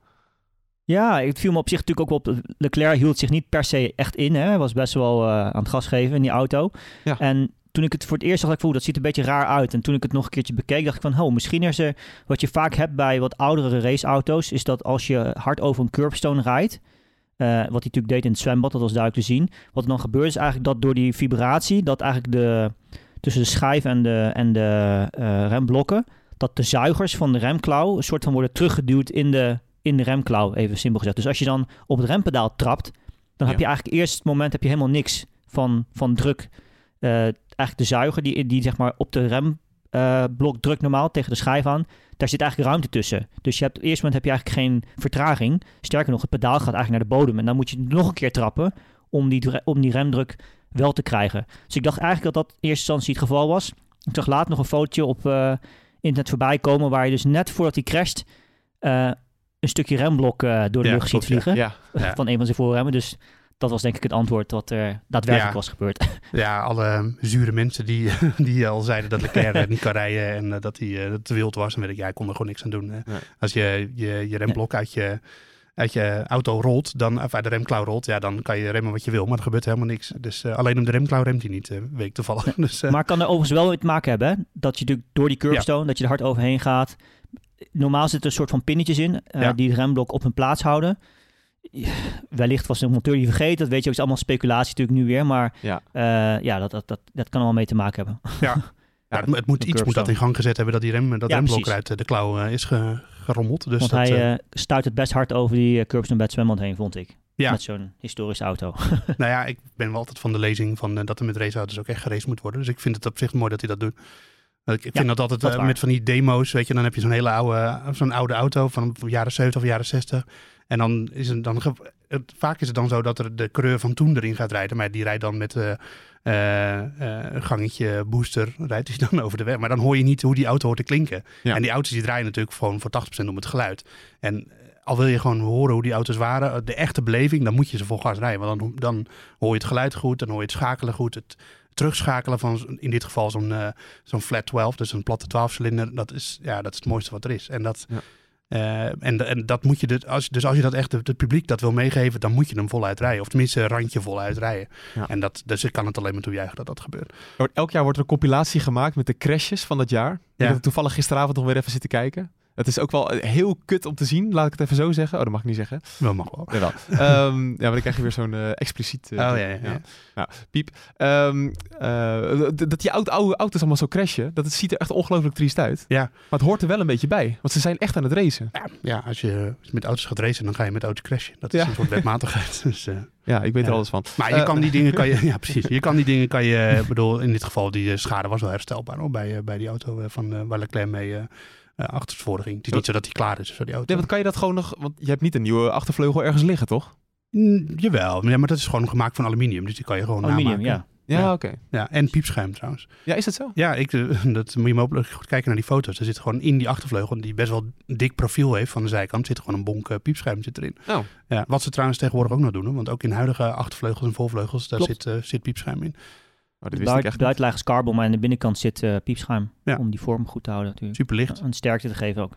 Ja, het viel me op zich natuurlijk ook op. Leclerc hield zich niet per se echt in. Hè. Hij was best wel eh, aan het gas geven in die auto. Ja. En toen ik het voor het eerst zag, dacht ik, "Oeh, dat ziet er een beetje raar uit. En toen ik het nog een keertje bekeek, dacht ik van, oh, misschien is er... Wat je vaak hebt bij wat oudere raceauto's, is dat als je hard over een curbstone rijdt, eh, wat hij natuurlijk deed in het zwembad, dat was duidelijk te zien. Wat er dan gebeurt is eigenlijk dat door die vibratie, dat eigenlijk de, tussen de schijf en de, en de eh, remblokken, dat de zuigers van de remklauw een soort van worden teruggeduwd in de, in de remklauw, even simpel gezegd. Dus als je dan op het rempedaal trapt, dan heb Ja. je eigenlijk eerst het moment heb je helemaal niks van, van druk. Eh, eigenlijk de zuiger die, die zeg maar op de remblok drukt normaal tegen de schijf aan, daar zit eigenlijk ruimte tussen. Dus je hebt, op het eerste moment heb je eigenlijk geen vertraging. Sterker nog, het pedaal gaat eigenlijk naar de bodem. En dan moet je nog een keer trappen om die, om die remdruk wel te krijgen. Dus ik dacht eigenlijk dat dat in eerste instantie het geval was. Ik zag later nog een fotootje op eh, internet voorbij komen waar je dus net voordat hij crasht eh, een stukje remblok door de Ja, lucht ziet vliegen Ja, Ja. van een van zijn voorremmen. Dus dat was denk ik het antwoord wat er daadwerkelijk Ja. was gebeurd. Ja, alle zure mensen die, die al zeiden dat Leclerc eh, niet kan rijden en eh, dat hij eh, dat het te wild was. En weet ik, ja, hij kon er gewoon niks aan doen. Nee. Als je je, je remblok uit je, uit je auto rolt, dan, of uit de remklauw rolt, ja, dan kan je remmen wat je wil. Maar er gebeurt helemaal niks. Dus alleen om de remklauw remt hij niet, weet ik toevallig. Dus, eh, Maar kan er overigens wel mee te maken hebben, hè? dat je natuurlijk door die curbstone, dat je er hard overheen gaat. Normaal zitten er een soort van pinnetjes in, eh, Ja. die de remblok op hun plaats houden. Ja, Wellicht was de monteur die vergeten, dat weet je ook, is allemaal speculatie natuurlijk nu weer. Maar Ja. eh, ja, dat, dat, dat, dat kan wel mee te maken hebben. ja, het, moet- het moet iets moet dat in gang gezet hebben dat die rem, dat Ja, remblok uit de klauw eh, is ge- gerommeld. Dus Want dat, hij eh, stuit het best hard over die uh, curbstone het zwembad heen, vond ik. Ja. Met zo'n historische auto. Nou ja, ik ben wel altijd van de lezing van dat er met raceauto's ook echt geraced moet worden. Dus ik vind het op zich mooi dat hij dat doet. Ik ik vind dat altijd dat met van die demo's, weet je, dan heb je zo'n hele oude, zo'n oude auto van de jaren 70 of jaren 60. En dan is het dan, het, vaak is het dan zo dat er de coureur van toen erin gaat rijden. Maar die rijdt dan met eh, eh, eh, een gangetje booster, rijdt hij dan over de weg. Maar dan hoor je niet hoe die auto hoort te klinken. Ja. En die auto's die draaien natuurlijk gewoon voor 80% om het geluid. En eh, al wil je gewoon horen hoe die auto's waren, de echte beleving, dan moet je ze vol gas rijden. Want dan, dan hoor je het geluid goed, dan hoor je het schakelen goed. Het terugschakelen van in dit geval zo'n eh, zo'n flat 12, dus een platte 12-cilinder, dat is, ja, dat is het mooiste wat er is. En dat, Ja. Eh, en, en dat moet je, dus als, dus als je dat echt het, het publiek dat wil meegeven, dan moet je hem voluit rijden. Of tenminste een randje voluit rijden. Ja. En dat, dus ik kan het alleen maar toejuichen dat dat gebeurt. Elk jaar wordt er een compilatie gemaakt met de crashes van dat jaar. Ik heb toevallig gisteravond nog weer even zitten kijken. Het is ook wel eh, heel kut om te zien, laat ik het even zo zeggen. Oh, dat mag ik niet zeggen. Wel mag wel. Jawel. Ehm, ja, maar dan krijg je weer zo'n eh, expliciet... eh, Oh, ja, ja, ja. Nou, piep. Ehm, eh, dat die oude, oude auto's allemaal zo crashen, dat het ziet er echt ongelooflijk triest uit. Ja. Maar het hoort er wel een beetje bij, want ze zijn echt aan het racen. Ja, ja als, je, als je met auto's gaat racen, dan ga je met auto's crashen. Dat is Ja. een soort wetmatigheid. Dus, Ja, ik weet er Ja. alles van. maar je kan die dingen, kan je, ja precies. Je kan die dingen, kan je, ik bedoel, in dit geval, die schade was wel herstelbaar hoor, bij, bij die auto van, waar Leclerc mee ging. Het is niet zo dat hij klaar is voor die auto. Nee, want kan je dat gewoon nog... Want je hebt niet een nieuwe achtervleugel ergens liggen, toch? Mm, jawel, ja, maar dat is gewoon gemaakt van aluminium, dus die kan je gewoon Aluminium, namaken. ja. Ja, Ja. oké. Ja, en piepschuim trouwens. Ja, is dat zo? Ja, ik, eh, dat moet je ook goed kijken naar die foto's. Er zit gewoon in die achtervleugel, die best wel dik profiel heeft van de zijkant, zit gewoon een bonk eh, piepschuim zit erin. Oh. Ja, wat ze trouwens tegenwoordig ook nog doen, want ook in huidige achtervleugels en volvleugels, daar Klopt. zit, zit piepschuim in. Oh, dat De buitenlaag is carbon, maar aan de binnenkant zit eh, piepschuim. Ja. Om die vorm goed te houden natuurlijk. Super licht. En sterkte te geven ook.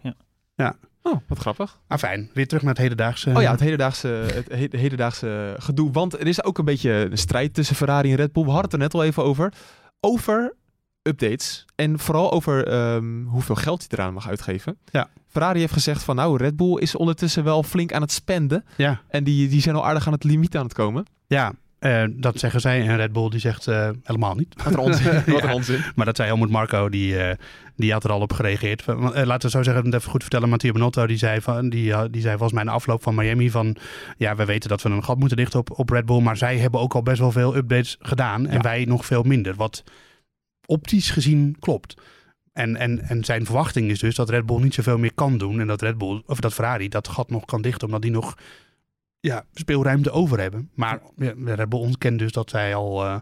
Ja. Oh, wat grappig. Ah, fijn. Weer terug naar het hedendaagse. Oh ja, het hedendaagse, het he- hedendaagse gedoe. Want er is ook een beetje een strijd tussen Ferrari en Red Bull. We hadden het er net al even over. Over updates. En vooral over ehm, hoeveel geld hij eraan mag uitgeven. Ja. Ferrari heeft gezegd van nou, Red Bull is ondertussen wel flink aan het spenden. Ja, En die, die zijn al aardig aan het limiet aan het komen. ja eh, dat zeggen zij. En Red Bull die zegt eh, helemaal niet. Wat een onzin. Wat een Ja. onzin. Maar dat zei Helmut Marco, die, eh, die had er al op gereageerd. Laten we zo zeggen, het even goed vertellen. Matteo Benotto, die zei, van, die, die zei volgens mij de afloop van Miami van... Ja, we weten dat we een gat moeten dichten op, op Red Bull. Maar zij hebben ook al best wel veel updates gedaan. En Ja. wij nog veel minder. Wat optisch gezien klopt. En, en, en zijn verwachting is dus dat Red Bull niet zoveel meer kan doen. En dat Red Bull, of dat Ferrari dat gat nog kan dichten. Omdat die nog ja, speelruimte over hebben. Maar ja, Red Bull ontkent dus dat zij al eh,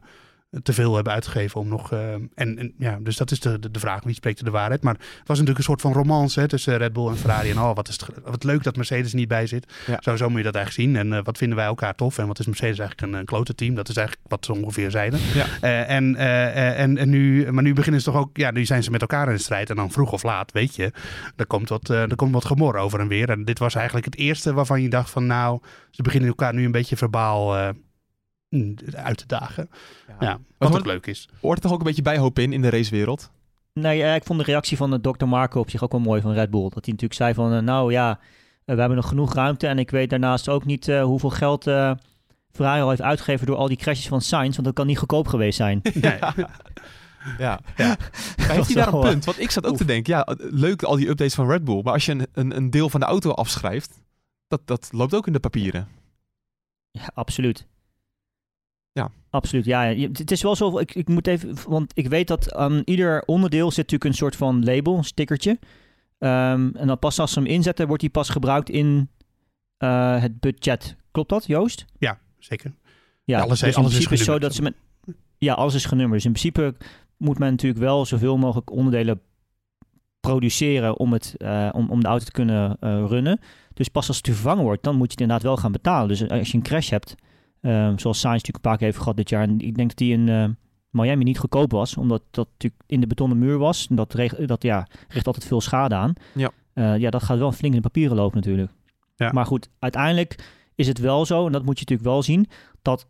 te veel hebben uitgegeven om nog. eh, en, en ja, dus dat is de, de, de vraag: wie spreekt de waarheid? Maar het was natuurlijk een soort van romance hè, tussen Red Bull en Ferrari. En oh, wat, is het, wat leuk dat Mercedes er niet bij zit. Ja. Zo, zo moet je dat eigenlijk zien. En eh, wat vinden wij elkaar tof? En wat is Mercedes eigenlijk een, een klote team? Dat is eigenlijk wat ze ongeveer zeiden. Ja. Eh, en, en, en nu, maar nu beginnen ze toch ook, ja, nu zijn ze met elkaar in de strijd. En dan vroeg of laat, weet je, er komt wat, er komt wat gemor over en weer. En dit was eigenlijk het eerste waarvan je dacht van, nou, ze beginnen elkaar nu een beetje verbaal uit te dagen. Ja, wat hoort- ook leuk is. Hoort er toch ook een beetje bijhoop in, in de racewereld? Nee, eh, ik vond de reactie van de Dr. Marco op zich ook wel mooi van Red Bull. Dat hij natuurlijk zei van, eh, nou ja, eh, we hebben nog genoeg ruimte. En ik weet daarnaast ook niet eh, hoeveel geld eh, Ferrari al heeft uitgegeven door al die crashes van Sainz. Want dat kan niet goedkoop geweest zijn. Nee. Ja. ja. Heeft hij daar een eh, punt? Want ik zat ook te denken, ja, leuk al die updates van Red Bull. Maar als je een, een, een deel van de auto afschrijft, dat, dat loopt ook in de papieren. Ja, absoluut. Ja. Absoluut, ja. ja. Het is wel zo, ik, ik moet even, want ik weet dat aan ieder onderdeel zit natuurlijk een soort van label, een stickertje. Ehm, en dan pas als ze hem inzetten, wordt die pas gebruikt in eh, het budget. Klopt dat, Joost? Zeker. Ja, Alles- dus in alles is principe is zo dat ze met... Ja, alles is genummerd. Dus in principe moet men natuurlijk wel zoveel mogelijk onderdelen produceren om, het, eh, om, om de auto te kunnen eh, runnen. Dus pas als het vervangen wordt, dan moet je het inderdaad wel gaan betalen. Dus als je een crash hebt, Ehm, zoals Sainz natuurlijk een paar keer heeft gehad dit jaar. En ik denk dat die in eh, Miami niet goedkoop was, omdat dat natuurlijk in de betonnen muur was. En dat, reg- dat ja, richt altijd veel schade aan. Ja. Eh, ja, dat gaat wel flink in de papieren lopen natuurlijk. Ja. Maar goed, uiteindelijk is het wel zo, en dat moet je natuurlijk wel zien, dat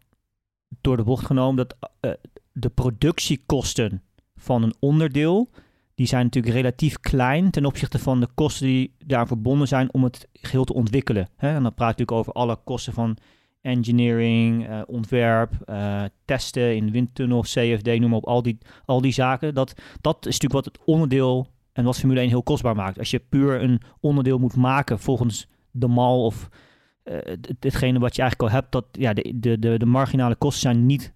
door de bocht genomen dat eh, de productiekosten van een onderdeel, die zijn natuurlijk relatief klein ten opzichte van de kosten die daar verbonden zijn om het geheel te ontwikkelen. Hè? En dan praat ik natuurlijk over alle kosten van engineering, eh, ontwerp, eh, testen in windtunnel, CFD, noem maar op, al die, al die zaken. Dat, dat is natuurlijk wat het onderdeel en wat Formule 1 heel kostbaar maakt. Als je puur een onderdeel moet maken volgens de mal of eh, het- hetgene wat je eigenlijk al hebt, dat ja, de, de, de, de marginale kosten zijn niet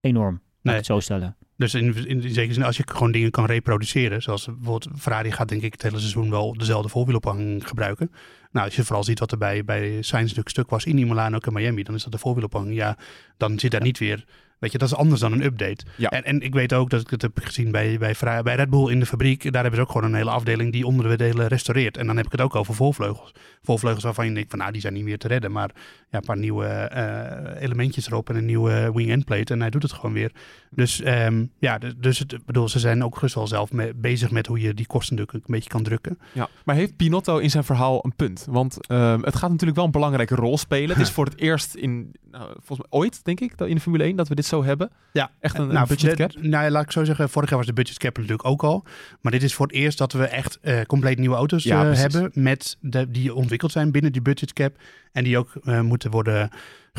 enorm. Nee. het zo stellen. Dus in, in, in zekere zin, als je gewoon dingen kan reproduceren, zoals bijvoorbeeld Ferrari gaat denk ik het hele seizoen wel dezelfde voorwielophang gebruiken. Nou, als je vooral ziet wat er bij, bij Sainz stuk stuk was in Imola en ook in Miami, dan is dat de voorwielophang. Ja, dan zit daar niet weer, weet je, dat is anders dan een update. Ja. En, en ik weet ook dat ik het heb gezien bij, bij, bij Red Bull in de fabriek, daar hebben ze ook gewoon een hele afdeling die onderdelen restaureert. En dan heb ik het ook over voorvleugels. Voorvleugels waarvan je denkt van, nou, die zijn niet meer te redden, maar ja, een paar nieuwe eh, elementjes erop en een nieuwe wing-end plate en hij doet het gewoon weer. Dus ehm, ja, dus, het, bedoel, ze zijn ook gerust wel zelf mee, bezig met hoe je die kosten natuurlijk een beetje kan drukken. Ja, maar heeft Pinotto in zijn verhaal een punt? Want ehm, het gaat natuurlijk wel een belangrijke rol spelen. Het is voor het eerst in, nou, volgens mij ooit, denk ik, in de Formule 1 dat we dit zo hebben. Ja, Echt een, nou, een budget de- cap. Nou, ja, laat ik zo zeggen, vorig jaar was de budget cap natuurlijk ook al. Maar dit is voor het eerst dat we echt eh, compleet nieuwe auto's Ja, eh, hebben met de, die ontwikkeld zijn binnen die budget cap. En die ook eh, moeten worden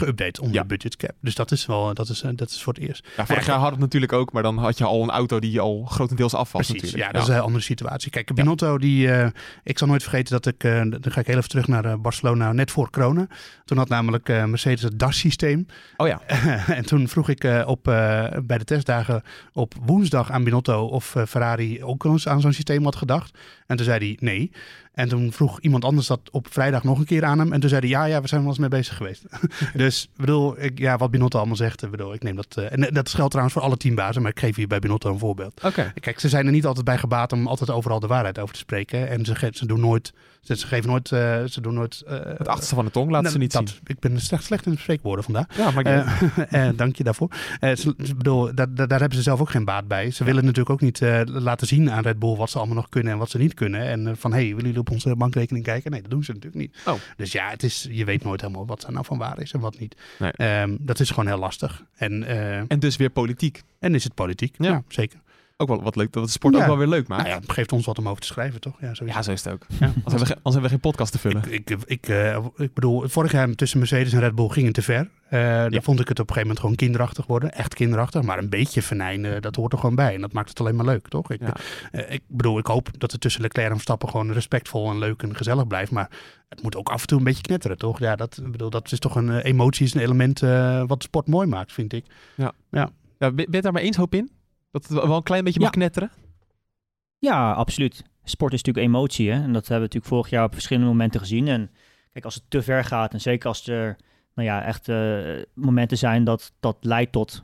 geüpdate onder Ja. de budget cap. Dus dat is wel, dat is, eh, dat is voor het eerst. Ja, vorig jaar had het natuurlijk ook, maar dan had je al een auto die al grotendeels af was Precies, natuurlijk. ja, dat is een andere situatie. Kijk, Binotto, die, eh, ik zal nooit vergeten dat ik, eh, dan ga ik heel even terug naar Barcelona, net voor corona. Toen had namelijk Mercedes het DAS-systeem. Oh ja, en toen vroeg ik op, bij de testdagen op woensdag aan Binotto of Ferrari ook eens aan zo'n systeem had gedacht. En toen zei hij nee. En toen vroeg iemand anders dat op vrijdag nog een keer aan hem. En toen zei hij ja, ja, we zijn wel eens mee bezig geweest. dus ik bedoel, ik, ja, wat Binotto allemaal zegt, bedoel, ik neem dat. eh, en dat geldt trouwens voor alle teambazen, maar ik geef hier bij Binotto een voorbeeld. oké. Kijk, ze zijn er niet altijd bij gebaat om altijd overal de waarheid over te spreken. En ze doen nooit, ze, ze geven nooit, eh, ze doen nooit... eh, Het achterste van de tong laten ze niet dat, zien. Ik ben slecht, slecht in het spreekwoorden vandaag. Ja, maar Eh, dank je daarvoor. Ze, bedoel, daar, hebben ze zelf ook geen baat bij. Ze willen natuurlijk ook niet laten zien aan Red Bull wat ze allemaal nog kunnen en wat ze niet kunnen. En van, hé, hey, willen jullie op onze bankrekening kijken? Nee, dat doen ze natuurlijk niet. Oh. Dus ja, het is, je weet nooit helemaal wat er nou van waar is en wat niet. Nee. Ehm, dat is gewoon heel lastig. En, en dus weer politiek. en is het politiek? Ja. Ja, zeker. Ook wel wat leuk, dat het sport Ja. ook wel weer leuk maakt. Nou ja, het geeft ons wat om over te schrijven, toch? Ja, zo is Ja, het. zo is het ook. Ja. Anders hebben, we, anders hebben we geen podcast te vullen. Ik, ik, ik, eh, ik bedoel, vorig jaar tussen Mercedes en Red Bull ging het te ver. Eh Dan Ja. vond ik het op een gegeven moment gewoon kinderachtig worden. Echt kinderachtig. Maar een beetje venijnen, dat hoort er gewoon bij. En dat maakt het alleen maar leuk, toch? Ik, Ja. eh, ik bedoel, ik hoop dat het tussen Leclerc en Verstappen gewoon respectvol en leuk en gezellig blijft. Maar het moet ook af en toe een beetje knetteren, toch? Ja, dat, bedoel, dat is toch een emotie, is een element eh, wat de sport mooi maakt, vind ik. Ja, ben ben je het daar maar eens, hoop in? Dat het wel een klein beetje mag Ja. knetteren? Ja, absoluut. Sport is natuurlijk emotie. Hè? En dat hebben we natuurlijk vorig jaar op verschillende momenten gezien. En kijk, als het te ver gaat en zeker als er nou ja, echt eh, momenten zijn dat dat leidt tot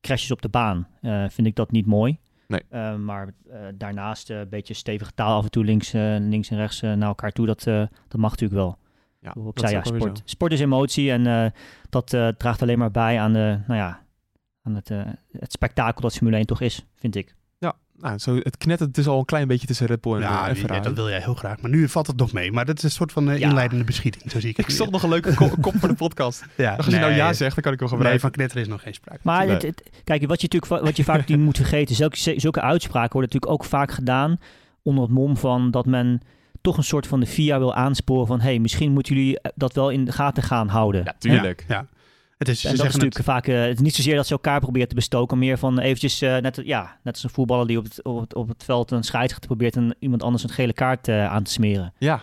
crashes op de baan, eh, vind ik dat niet mooi. Nee. Eh, maar daarnaast een beetje stevige taal af en toe links, links en rechts naar elkaar toe, dat, dat mag natuurlijk wel. Ja, ik zei, ja, sport, sport is emotie en dat draagt alleen maar bij aan, de, nou ja, aan het, eh, het spektakel dat Formule 1 toch is, vind ik. Ja, nou, zo, het knettert dus al een klein beetje tussen Red Bull en, eh, Ja, en ja, Ferrari. dat wil jij heel graag. Maar nu valt het nog mee. Maar dat is een soort van eh, Ja. inleidende beschieting, zo zie ik het. Ik zocht nog een leuke ko- kop voor de podcast. ja, Als je nou ja zegt, dan kan ik hem Nee, gebruiken. van knetteren is nog geen sprake. Maar Nee. het, het- kijk, wat je, natuurlijk, wat je vaak natuurlijk moet vergeten, zulke, zulke uitspraken worden natuurlijk ook vaak gedaan onder het mom van dat men toch een soort van de FIA wil aansporen van hey, misschien moeten jullie dat wel in de gaten gaan houden. Ja, tuurlijk. Ja. Het is, ze en dat is natuurlijk vaak, eh, het is niet zozeer dat ze elkaar proberen te bestoken, meer van eventjes, eh, net, ja, net als een voetballer die op het, op het, op het veld een scheidsrechter probeert en iemand anders een gele kaart eh, aan te smeren. Ja.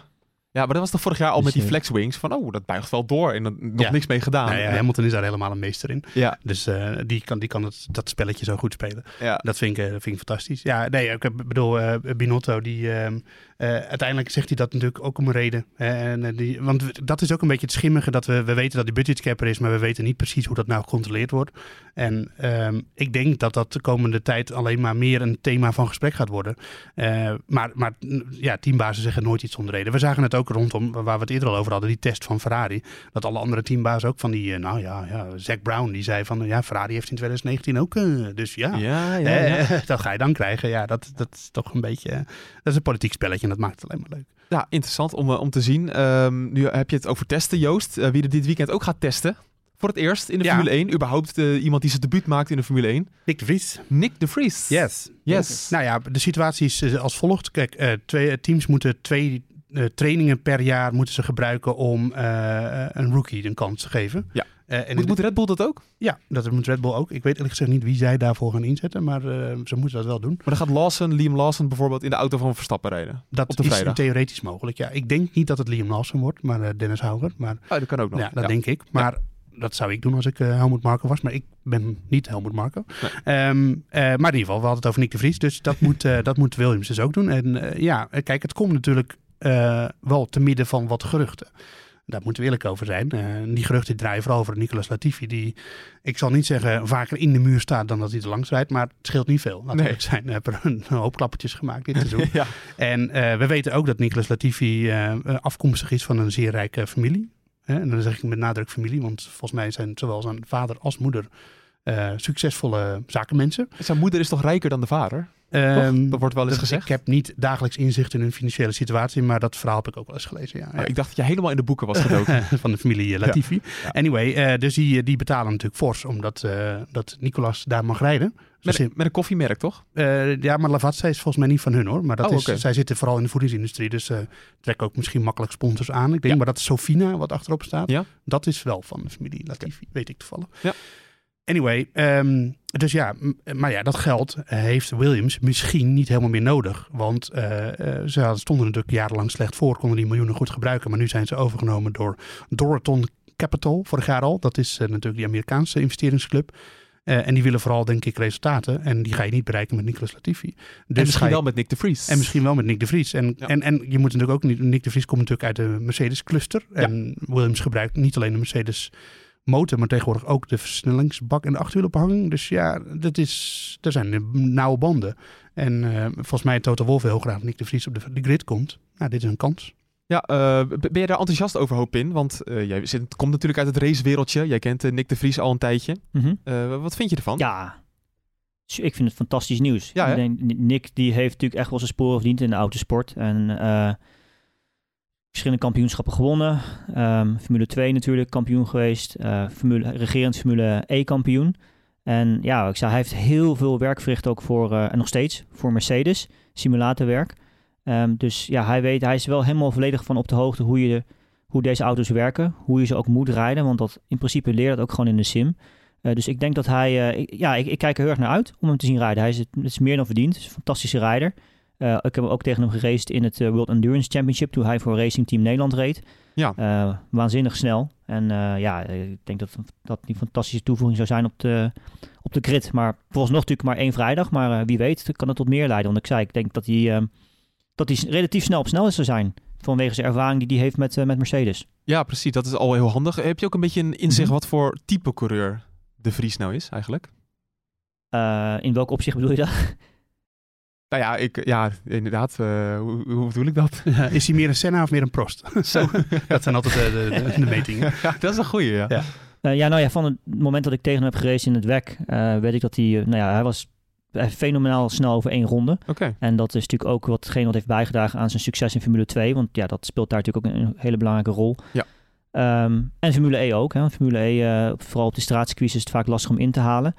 ja, maar dat was toch vorig jaar al Dus, met die eh, flexwings van, oh, dat buigt wel door en er nog Ja. niks mee gedaan. Nou ja, Hamilton is daar helemaal een meester in. ja, Dus die kan, die kan het, dat spelletje zo goed spelen. ja. Dat vind ik, dat vind ik fantastisch. Ja, nee, ik bedoel, Binotto, die, ehm, Eh, uiteindelijk zegt hij dat natuurlijk ook om een reden. En, eh, die, want dat is ook een beetje het schimmige. Dat we, we weten dat die budgetcap er is, maar we weten niet precies hoe dat nou gecontroleerd wordt. En ehm, ik denk dat dat de komende tijd alleen maar meer een thema van gesprek gaat worden. Eh, maar, maar ja, teambazen zeggen nooit iets zonder reden. We zagen het ook rondom, waar we het eerder al over hadden, die test van Ferrari. Dat alle andere teambazen ook van die, eh, nou ja, ja, Zack Brown, die zei van, ja, Ferrari heeft in 2019 ook, eh, dus ja. Ja, ja, Eh, ja. dat ga je dan krijgen. Ja, dat, dat is toch een beetje. eh, dat is een politiek spelletje en dat maakt het alleen maar leuk. Ja, interessant om, eh, om te zien. Ehm, nu heb je het over testen, Joost. Eh, wie er dit weekend ook gaat testen. Voor het eerst in de Ja. Formule 1. Überhaupt eh, iemand die zijn debuut maakt in de Formule 1. Nick de Vries. Nick de Vries. Yes. Yes. Nou ja, de situatie is als volgt. Kijk, eh, twee, teams moeten twee eh, trainingen per jaar moeten ze gebruiken om eh, een rookie een kans te geven. Ja. Eh, en Moet, moet Red Bull dat ook? Ja, dat moet Red Bull ook. Ik weet eerlijk gezegd niet wie zij daarvoor gaan inzetten, maar eh, ze moeten dat wel doen. Maar dan gaat Lawson, Liam Lawson bijvoorbeeld in de auto van Verstappen rijden. Dat Op de is theoretisch mogelijk. Ja, ik denk niet dat het Liam Lawson wordt, maar eh, Dennis Hauger. Maar Oh, dat kan ook nog. Ja, dat denk ik. Maar dat zou ik doen als ik Helmut Marko was. Maar ik ben niet Helmut Marko. Nee. Ehm, eh, maar in ieder geval, we hadden het over Nick de Vries. Dus dat moet, dat moet Williams dus ook doen. En ja, kijk, het komt natuurlijk wel te midden van wat geruchten. Daar moeten we eerlijk over zijn. Eh, die geruchten draaien vooral over Nicolas Latifi. Die, ik zal niet zeggen, vaker in de muur staat dan dat hij er langs rijdt. Maar het scheelt niet veel. Nee. eerlijk zijn. Er een hoop klappertjes gemaakt dit seizoen. ja. En eh, we weten ook dat Nicolas Latifi eh, afkomstig is van een zeer rijke familie. En dan zeg ik met nadruk familie, want volgens mij zijn zowel zijn vader als moeder succesvolle zakenmensen. Zijn moeder is toch rijker dan de vader? Ehm, Dat wordt wel eens dat- gezegd. Ik heb niet dagelijks inzicht in hun financiële situatie, maar dat verhaal heb ik ook wel eens gelezen. Ja, Oh, ik dacht dat je helemaal in de boeken was gedoken. van de familie eh, Latifi. Ja. Anyway, eh, dus die, die betalen natuurlijk fors omdat eh, dat Nicolas daar mag rijden. Met, met een koffiemerk, toch? ja, maar Lavazza is volgens mij niet van hun hoor. Maar dat Oh, is, zij zitten vooral in de voedingsindustrie. Dus trekken ook misschien makkelijk sponsors aan. Ik denk Ja. maar dat Sofina, wat achterop staat, Ja. dat is wel van de familie Latifi. Weet ik toevallig. Ja. Anyway, ehm, dus ja, maar ja, dat geld heeft Williams misschien niet helemaal meer nodig. Want eh, eh, ze hadden- stonden natuurlijk jarenlang slecht voor, konden die miljoenen goed gebruiken. Maar nu zijn ze overgenomen door Doraton Capital, vorig jaar al. Dat is eh, natuurlijk die Amerikaanse investeringsclub. Eh, en die willen vooral, denk ik, resultaten. En die ga je niet bereiken met Nicolas Latifi. Dus en misschien je- wel met Nick de Vries. en misschien wel met Nick de Vries. En, Ja. en, en je moet natuurlijk ook niet. Nick de Vries komt natuurlijk uit de Mercedes cluster. En Williams gebruikt niet alleen de Mercedes motor, maar tegenwoordig ook de versnellingsbak en de achterwielophanging. Dus ja, dat is, er zijn nauwe banden. En eh, volgens mij Toto Wolff heel graag dat Nick de Vries op de, de grid komt. Nou, dit is een kans. Ja, eh, ben je daar enthousiast over, hoop in? Want eh, jij zit, komt natuurlijk uit het racewereldje. Jij kent Nick de Vries al een tijdje. Mhm. Eh, wat vind je ervan? Ja, ik vind het fantastisch nieuws. Ja, hè? ik denk, Nick die heeft natuurlijk echt wel zijn sporen verdiend in de autosport. En eh, verschillende kampioenschappen gewonnen. Ehm, Formule 2 natuurlijk kampioen geweest. eh, Formule, regerend Formule E kampioen. En ja, ik zei, hij heeft heel veel werk verricht ook voor, eh, en nog steeds, voor Mercedes. Simulatorwerk. Ehm, dus ja, hij weet, hij is wel helemaal volledig van op de hoogte hoe, je, hoe deze auto's werken. Hoe je ze ook moet rijden. Want dat, in principe leert dat ook gewoon in de sim. Eh, dus ik denk dat hij, ja, ik, ik kijk er heel erg naar uit om hem te zien rijden. Hij is, het is meer dan verdiend. Hij is een fantastische rijder. Eh, ik heb ook tegen hem geraced in het eh, World Endurance Championship toen hij voor Racing Team Nederland reed. Ja. Eh, waanzinnig snel. En ja, ik denk dat dat die fantastische toevoeging zou zijn op de, op de grid. Maar vooralsnog natuurlijk maar één vrijdag. Maar wie weet kan het tot meer leiden. Want ik zei, ik denk dat hij, eh, dat hij relatief snel op snelheid zou zijn. Vanwege zijn ervaring die hij heeft met, met Mercedes. Ja, precies. Dat is al heel handig. Heb je ook een beetje een inzicht Mhm. wat voor type coureur de Vries nou is eigenlijk? In welk opzicht bedoel je dat? Nou ja, ik, ja inderdaad. eh, hoe, hoe bedoel ik dat? is hij meer een Senna of meer een Prost? Zo. dat zijn altijd de, de, de, de metingen. ja, dat is een goeie, ja. Ja. Eh, ja, nou ja, van het moment dat ik tegen hem heb geraced in het WEC, eh, weet ik dat hij, nou ja, hij was fenomenaal snel over één ronde. Oké. En dat is natuurlijk ook watgene wat heeft bijgedragen aan zijn succes in Formule 2. Want ja, dat speelt daar natuurlijk ook een, een hele belangrijke rol. Ja. Ehm, en Formule E ook. Hè. Formule E, eh, vooral op de straatcircuits is het vaak lastig om in te halen.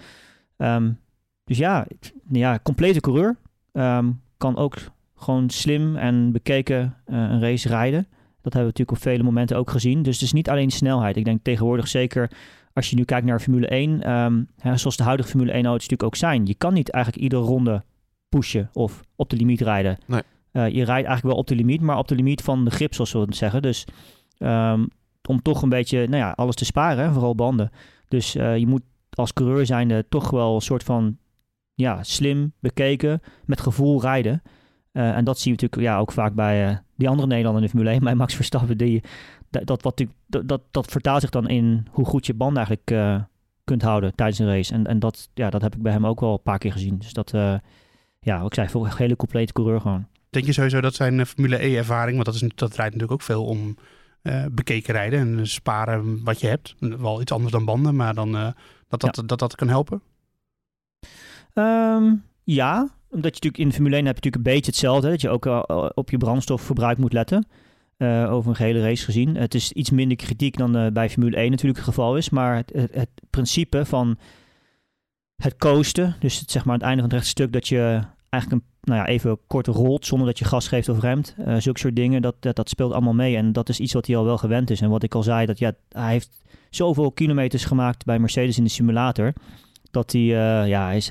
Ehm, dus ja, ja, complete coureur. Ehm, kan ook gewoon slim en bekeken eh, een race rijden. Dat hebben we natuurlijk op vele momenten ook gezien. Dus het is niet alleen snelheid. Ik denk tegenwoordig zeker als je nu kijkt naar Formule 1, ehm, hè, zoals de huidige Formule 1 auto's natuurlijk ook zijn. Je kan niet eigenlijk iedere ronde pushen of op de limiet rijden. Nee. Eh, je rijdt eigenlijk wel op de limiet, maar op de limiet van de grip, zoals we het zeggen. Dus ehm, om toch een beetje nou ja, alles te sparen, hè, vooral banden. Dus eh, je moet als coureur zijnde toch wel een soort van ja, slim, bekeken, met gevoel rijden. Eh, en dat zie je natuurlijk ja, ook vaak bij eh, die andere Nederlander in de Formule 1, bij Max Verstappen. Die, dat, dat, wat, dat, dat, dat vertaalt zich dan in hoe goed je band eigenlijk eh, kunt houden tijdens een race. En, en dat, ja, dat heb ik bij hem ook wel een paar keer gezien. Dus dat, ja, wat ik zei, voor een hele complete coureur gewoon. Denk je sowieso dat zijn Formule E-ervaring, want dat, is, dat draait natuurlijk ook veel om bekeken rijden en sparen wat je hebt. Wel iets anders dan banden, maar dan, eh, dat, dat, dat dat kan helpen? Ehm, ja, omdat je natuurlijk in de Formule 1 heb je natuurlijk een beetje hetzelfde. Dat je ook eh, op je brandstofverbruik moet letten. eh, over een gehele race gezien. Het is iets minder kritiek dan eh, bij Formule 1 natuurlijk het geval is. Maar het, het, principe van het coasten, dus het, zeg maar het einde van het rechtstuk dat je eigenlijk een, nou ja, even kort rolt zonder dat je gas geeft of remt. eh zulke soort dingen, dat, dat, dat speelt allemaal mee. En dat is iets wat hij al wel gewend is. En wat ik al zei, dat ja, hij heeft zoveel kilometers gemaakt bij Mercedes in de simulator. Dat hij, eh, ja, hij is,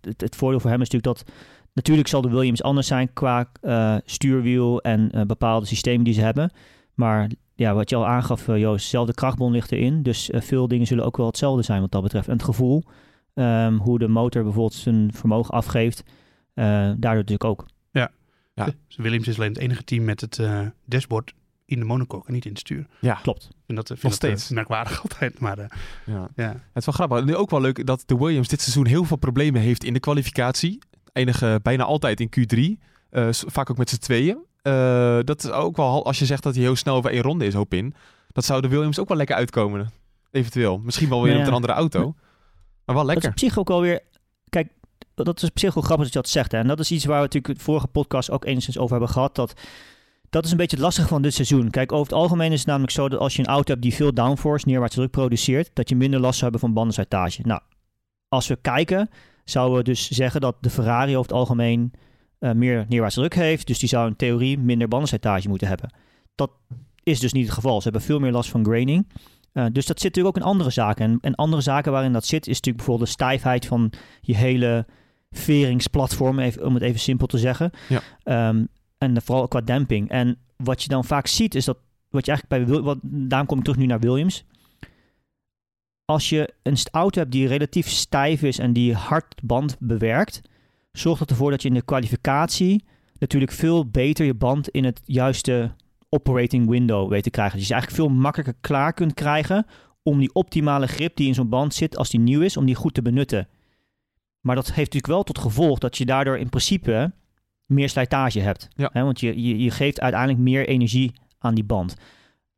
het, het voordeel voor hem is natuurlijk dat Natuurlijk zal de Williams anders zijn qua eh, stuurwiel en eh, bepaalde systemen die ze hebben. Maar ja, wat je al aangaf, eh, Joost, dezelfde krachtbron ligt erin. Dus eh, veel dingen zullen ook wel hetzelfde zijn wat dat betreft. En het gevoel, ehm, hoe de motor bijvoorbeeld zijn vermogen afgeeft, eh, daardoor natuurlijk ook. Ja. Dus Williams is alleen het enige team met het eh, dashboard in de monocoque en niet in het stuur. Ja, Klopt. En dat vind Nog ik eh, steeds. merkwaardig altijd. Maar eh, ja. ja. Het is wel grappig. Nu ook wel leuk dat de Williams dit seizoen heel veel problemen heeft in de kwalificatie. Eindigen bijna altijd in Q3. Eh, s- vaak ook met z'n tweeën. Eh, dat is ook wel, als je zegt dat hij heel snel over één ronde is, hoop in. Dat zou de Williams ook wel lekker uitkomen. Eventueel. Misschien wel weer met een andere auto. Maar wel Dat is lekker. op zich ook wel weer. Kijk, dat is op zich wel grappig dat je dat zegt. Hè? En dat is iets waar we natuurlijk de vorige podcast ook enigszins over hebben gehad. Dat, dat is een beetje het lastige van dit seizoen. Kijk, over het algemeen is het namelijk zo dat als je een auto hebt die veel downforce, neerwaarts druk produceert, dat je minder last zou hebben van bandenslijtage. Nou, als we kijken, zouden we dus zeggen dat de Ferrari over het algemeen eh, meer neerwaarts druk heeft. Dus die zou in theorie minder bandenslijtage moeten hebben. Dat is dus niet het geval. Ze hebben veel meer last van graining. Eh, dus dat zit natuurlijk ook in andere zaken. En, en andere zaken waarin dat zit, is natuurlijk bijvoorbeeld de stijfheid van je hele veringsplatform, even, om het even simpel te zeggen. Ja. Ehm, en vooral qua damping. En wat je dan vaak ziet, is dat wat je eigenlijk bij wat, daarom kom ik terug nu naar Williams. Als je een auto hebt die relatief stijf is en die hard band bewerkt, zorgt dat ervoor dat je in de kwalificatie natuurlijk veel beter je band in het juiste operating window weet te krijgen. Dus je eigenlijk veel makkelijker klaar kunt krijgen om die optimale grip die in zo'n band zit als die nieuw is, om die goed te benutten. Maar dat heeft natuurlijk wel tot gevolg dat je daardoor in principe meer slijtage hebt. Ja. Hè, want je, je, je geeft uiteindelijk meer energie aan die band.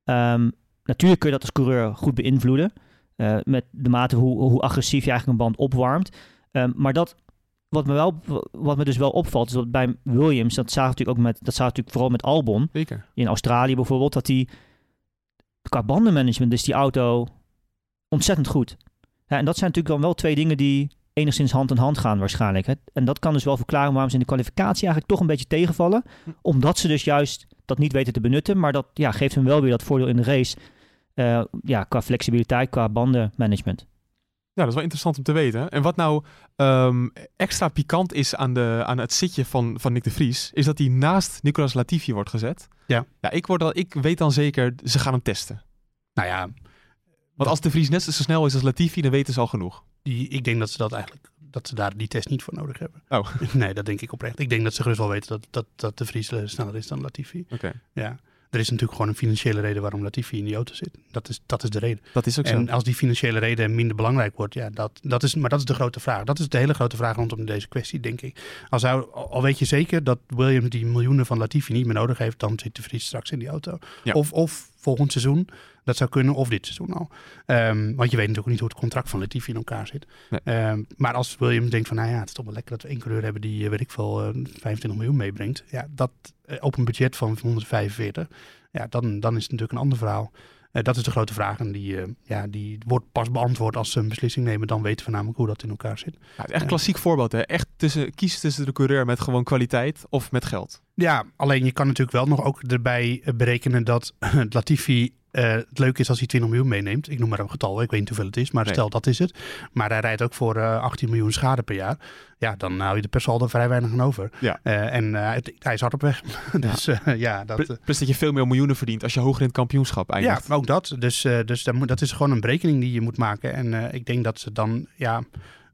Ehm, natuurlijk kun je dat als coureur goed beïnvloeden. eh, met de mate hoe, hoe agressief je eigenlijk een band opwarmt. Ehm, maar dat, wat me, wel, wat me dus wel opvalt, is dat bij Williams, dat zagen natuurlijk ook met, dat zagen natuurlijk vooral met Albon Zeker. in Australië bijvoorbeeld, dat die qua bandenmanagement is die auto ontzettend goed. Ja, en dat zijn natuurlijk dan wel twee dingen die enigszins hand in hand gaan waarschijnlijk. Hè. En dat kan dus wel verklaren waarom ze in de kwalificatie eigenlijk toch een beetje tegenvallen. Omdat ze dus juist dat niet weten te benutten. Maar dat ja, geeft hem wel weer dat voordeel in de race. eh, ja, qua flexibiliteit, qua bandenmanagement. Ja, dat is wel interessant om te weten. En wat nou ehm, extra pikant is aan, de, aan het zitje van, van Nick de Vries, is dat hij naast Nicolas Latifi wordt gezet. Ja. Ja, ik, word al, ik weet dan zeker, ze gaan hem testen. Nou ja, Want als de Vries net zo snel is als Latifi, dan weten ze al genoeg. Die, ik denk dat ze dat eigenlijk dat ze daar die test niet voor nodig hebben. Oh. Nee, dat denk ik oprecht. Ik denk dat ze gerust wel weten dat, dat, dat de Vries sneller is dan Latifi. Oké, Ja. Er is natuurlijk gewoon een financiële reden waarom Latifi in die auto zit. Dat is, dat is de reden. dat is ook zo. En als die financiële reden minder belangrijk wordt, ja, dat, dat is, maar dat is de grote vraag. Dat is de hele grote vraag rondom deze kwestie, denk ik. Als zou, al weet je zeker dat Williams die miljoenen van Latifi niet meer nodig heeft, dan zit de Vries straks in die auto. Ja. Of, of volgend seizoen, dat zou kunnen, of dit seizoen al. Ehm, want je weet natuurlijk niet hoe het contract van Latifi in elkaar zit. Nee. Ehm, maar als Williams denkt van, nou ja, het is toch wel lekker dat we één coureur hebben die, eh, weet ik veel, eh, 25 miljoen meebrengt. Ja, dat eh, op een budget van 145, ja, dan, dan is het natuurlijk een ander verhaal. Eh, dat is de grote vraag en die, eh, ja, die wordt pas beantwoord als ze een beslissing nemen. Dan weten we namelijk hoe dat in elkaar zit. Ja, het is echt klassiek voorbeeld. Hè? Echt tussen, kies tussen de coureur met gewoon kwaliteit of met geld. Ja, alleen je kan natuurlijk wel nog ook erbij eh, berekenen dat Latifi eh, het leuke is als hij 20 miljoen meeneemt. Ik noem maar een getal, ik weet niet hoeveel het is, maar Nee. stel dat is het. Maar hij rijdt ook voor eh, 18 miljoen schade per jaar. Ja, dan hou je de per saldo vrij weinig aan over. Ja. Eh, en eh, het- hij is hard op weg. dus eh, ja, dat... Pl- Plus dat je veel meer miljoenen verdient als je hoger in het kampioenschap Ja, eindigt. ook dat. Dus, eh, dus dat, moet, dat is gewoon een berekening die je moet maken. En eh, ik denk dat ze dan, ja,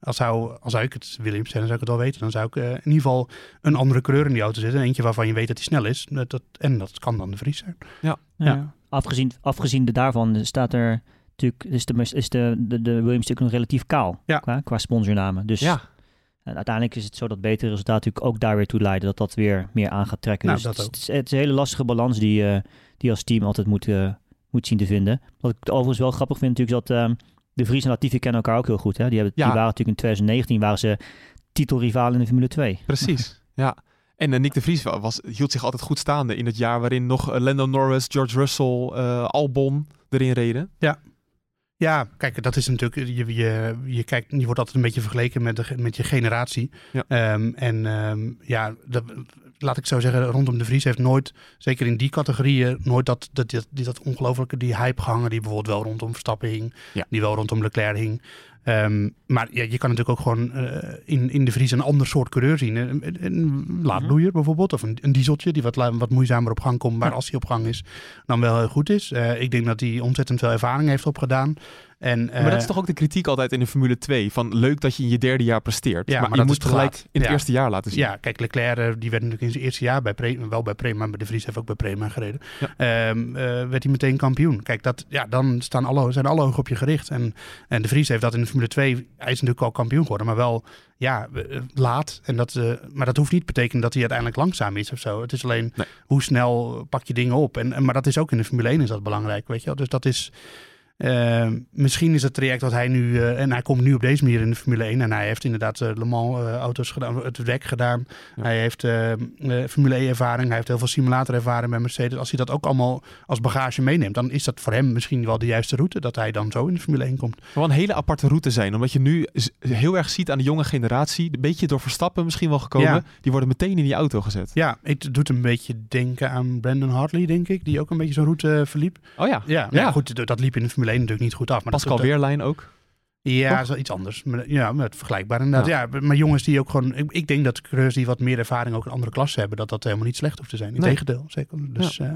als, zou, als zou ik het Williams zijn, dan zou ik het wel weten. Dan zou ik in ieder geval een andere kleur in die auto zetten. Eentje waarvan je weet dat hij snel is. Dat, dat, en dat kan dan de Vries zijn. Ja. Ja. Afgezien, afgezien daarvan staat er natuurlijk, is de, is de, de, de Williams natuurlijk nog relatief kaal Ja. qua, qua sponsornamen. Dus Ja, en uiteindelijk is het zo dat betere resultaten natuurlijk ook daar weer toe leiden. Dat dat weer meer aan gaat trekken. Nou, dus dat het, is, het is een hele lastige balans die, eh, die als team altijd moet, eh, moet zien te vinden. Wat ik overigens wel grappig vind natuurlijk is dat ehm, de Vries en Latifi kennen elkaar ook heel goed. Hè? Die, hebben, Ja. die waren natuurlijk in 2019 waren ze titelrivaal in de Formule 2. precies. ja. En eh, Nick de Vries wa- was, hield zich altijd goed staande in het jaar waarin nog eh, Lando Norris, George Russell, eh, Albon erin reden. Ja, kijk, dat is natuurlijk. Je, je, je, kijkt, je wordt altijd een beetje vergeleken met, de, met je generatie. Ja. Ehm, en ehm, ja, dat, laat ik zo zeggen, rondom de Vries heeft nooit, zeker in die categorieën, nooit dat, dat, dat, ongelofelijke die hype gehangen die bijvoorbeeld wel rondom Verstappen hing, Ja. die wel rondom Leclerc hing. Ehm, maar ja, je kan natuurlijk ook gewoon eh, in, in de Vries een ander soort coureur zien. Een, een, een laadbloeier bijvoorbeeld, of een, een dieseltje die wat, wat moeizamer op gang komt, maar Ja. als hij op gang is, dan wel heel goed is. Eh, ik denk dat hij ontzettend veel ervaring heeft opgedaan. En, maar dat eh, is toch ook de kritiek altijd in de Formule 2. Van leuk dat je in je derde jaar presteert. Ja, maar, maar je moet gelijk laat. in het Ja. eerste jaar laten zien. Ja, kijk, Leclerc eh, die werd natuurlijk in zijn eerste jaar bij Pre- wel bij Prema, maar de Vries heeft ook bij Prema gereden. Ja. Ehm, eh, werd hij meteen kampioen. Kijk, dat, ja, dan staan alle, zijn alle ogen op je gericht. En, en de Vries heeft dat in de Formule 2, hij is natuurlijk al kampioen geworden, maar wel ja, laat. En dat, maar dat hoeft niet te betekenen dat hij uiteindelijk langzaam is of zo. Het is alleen Nee. hoe snel pak je dingen op. En, en, maar dat is ook in de Formule 1 is dat belangrijk, weet je wel. Dus dat is... eh, misschien is het traject dat hij nu, eh, en hij komt nu op deze manier in de Formule 1 en hij heeft inderdaad eh, Le Mans eh, auto's gedaan, het WEC gedaan. Ja. Hij heeft eh, eh, Formule E ervaring, hij heeft heel veel simulator ervaring bij Mercedes. Als hij dat ook allemaal als bagage meeneemt, dan is dat voor hem misschien wel de juiste route dat hij dan zo in de Formule 1 komt. Het wel een hele aparte route zijn. Omdat je nu heel erg ziet aan de jonge generatie. Een beetje door Verstappen misschien wel gekomen. Ja. Die worden meteen in die auto gezet. Ja, het doet een beetje denken aan Brandon Hartley, denk ik, die ook een beetje zo'n route verliep. Oh ja. Ja, Ja. ja. goed, dat liep in de Formule 1 natuurlijk niet goed af. Maar Pascal dat, Weerlijn ook. Ja, is wel iets anders. Maar, ja, met vergelijkbaar inderdaad. Ja. maar jongens die ook gewoon... Ik, ik denk dat coureurs die wat meer ervaring ook een andere klasse hebben, dat dat helemaal niet slecht hoeft te zijn. Nee. Integendeel, zeker. Dus eh,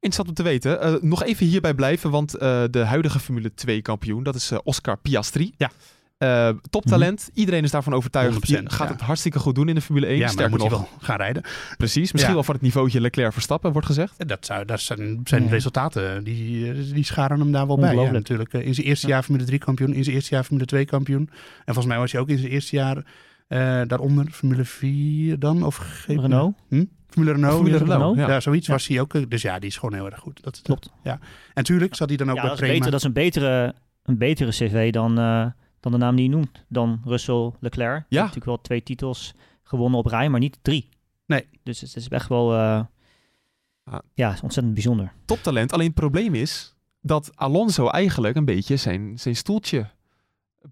Interessant om te weten. Eh, nog even hierbij blijven, want eh, de huidige Formule 2 kampioen, dat is eh, Oscar Piastri. Ja. Eh, toptalent. Iedereen is daarvan overtuigd. 100%, Die gaat ja. het hartstikke goed doen in de Formule 1. ja, maar dan Sterker moet hij nog, wel gaan rijden. precies. Misschien Ja. wel van het niveautje Leclerc-Verstappen, wordt gezegd. En Dat, zou, dat zijn, zijn Ja. resultaten, die, eh, die scharen hem daar wel bij. Ja, natuurlijk. Eh, In zijn eerste Ja. jaar Formule 3 kampioen, in zijn eerste jaar Formule 2 kampioen. En volgens mij was hij ook in zijn eerste jaar eh, daaronder Formule 4 dan? Of GP? Renault? Hm? Formule Renault. Formule ja. Renault, Ja, ja. zoiets Ja. was hij ook. eh, Dus ja, die is gewoon heel erg goed. Dat, Klopt. Ja. En natuurlijk zat hij dan ook Ja, bij dat, Prema. beter, dat is een betere, een betere cv dan, eh, dan de naam die je noemt. Dan Russell Leclerc. Die heeft natuurlijk wel twee titels gewonnen op rij, maar niet drie. Nee. Dus het is echt wel... eh, Ah. Ja, ontzettend bijzonder. Toptalent. Alleen het probleem is dat Alonso eigenlijk een beetje zijn, zijn stoeltje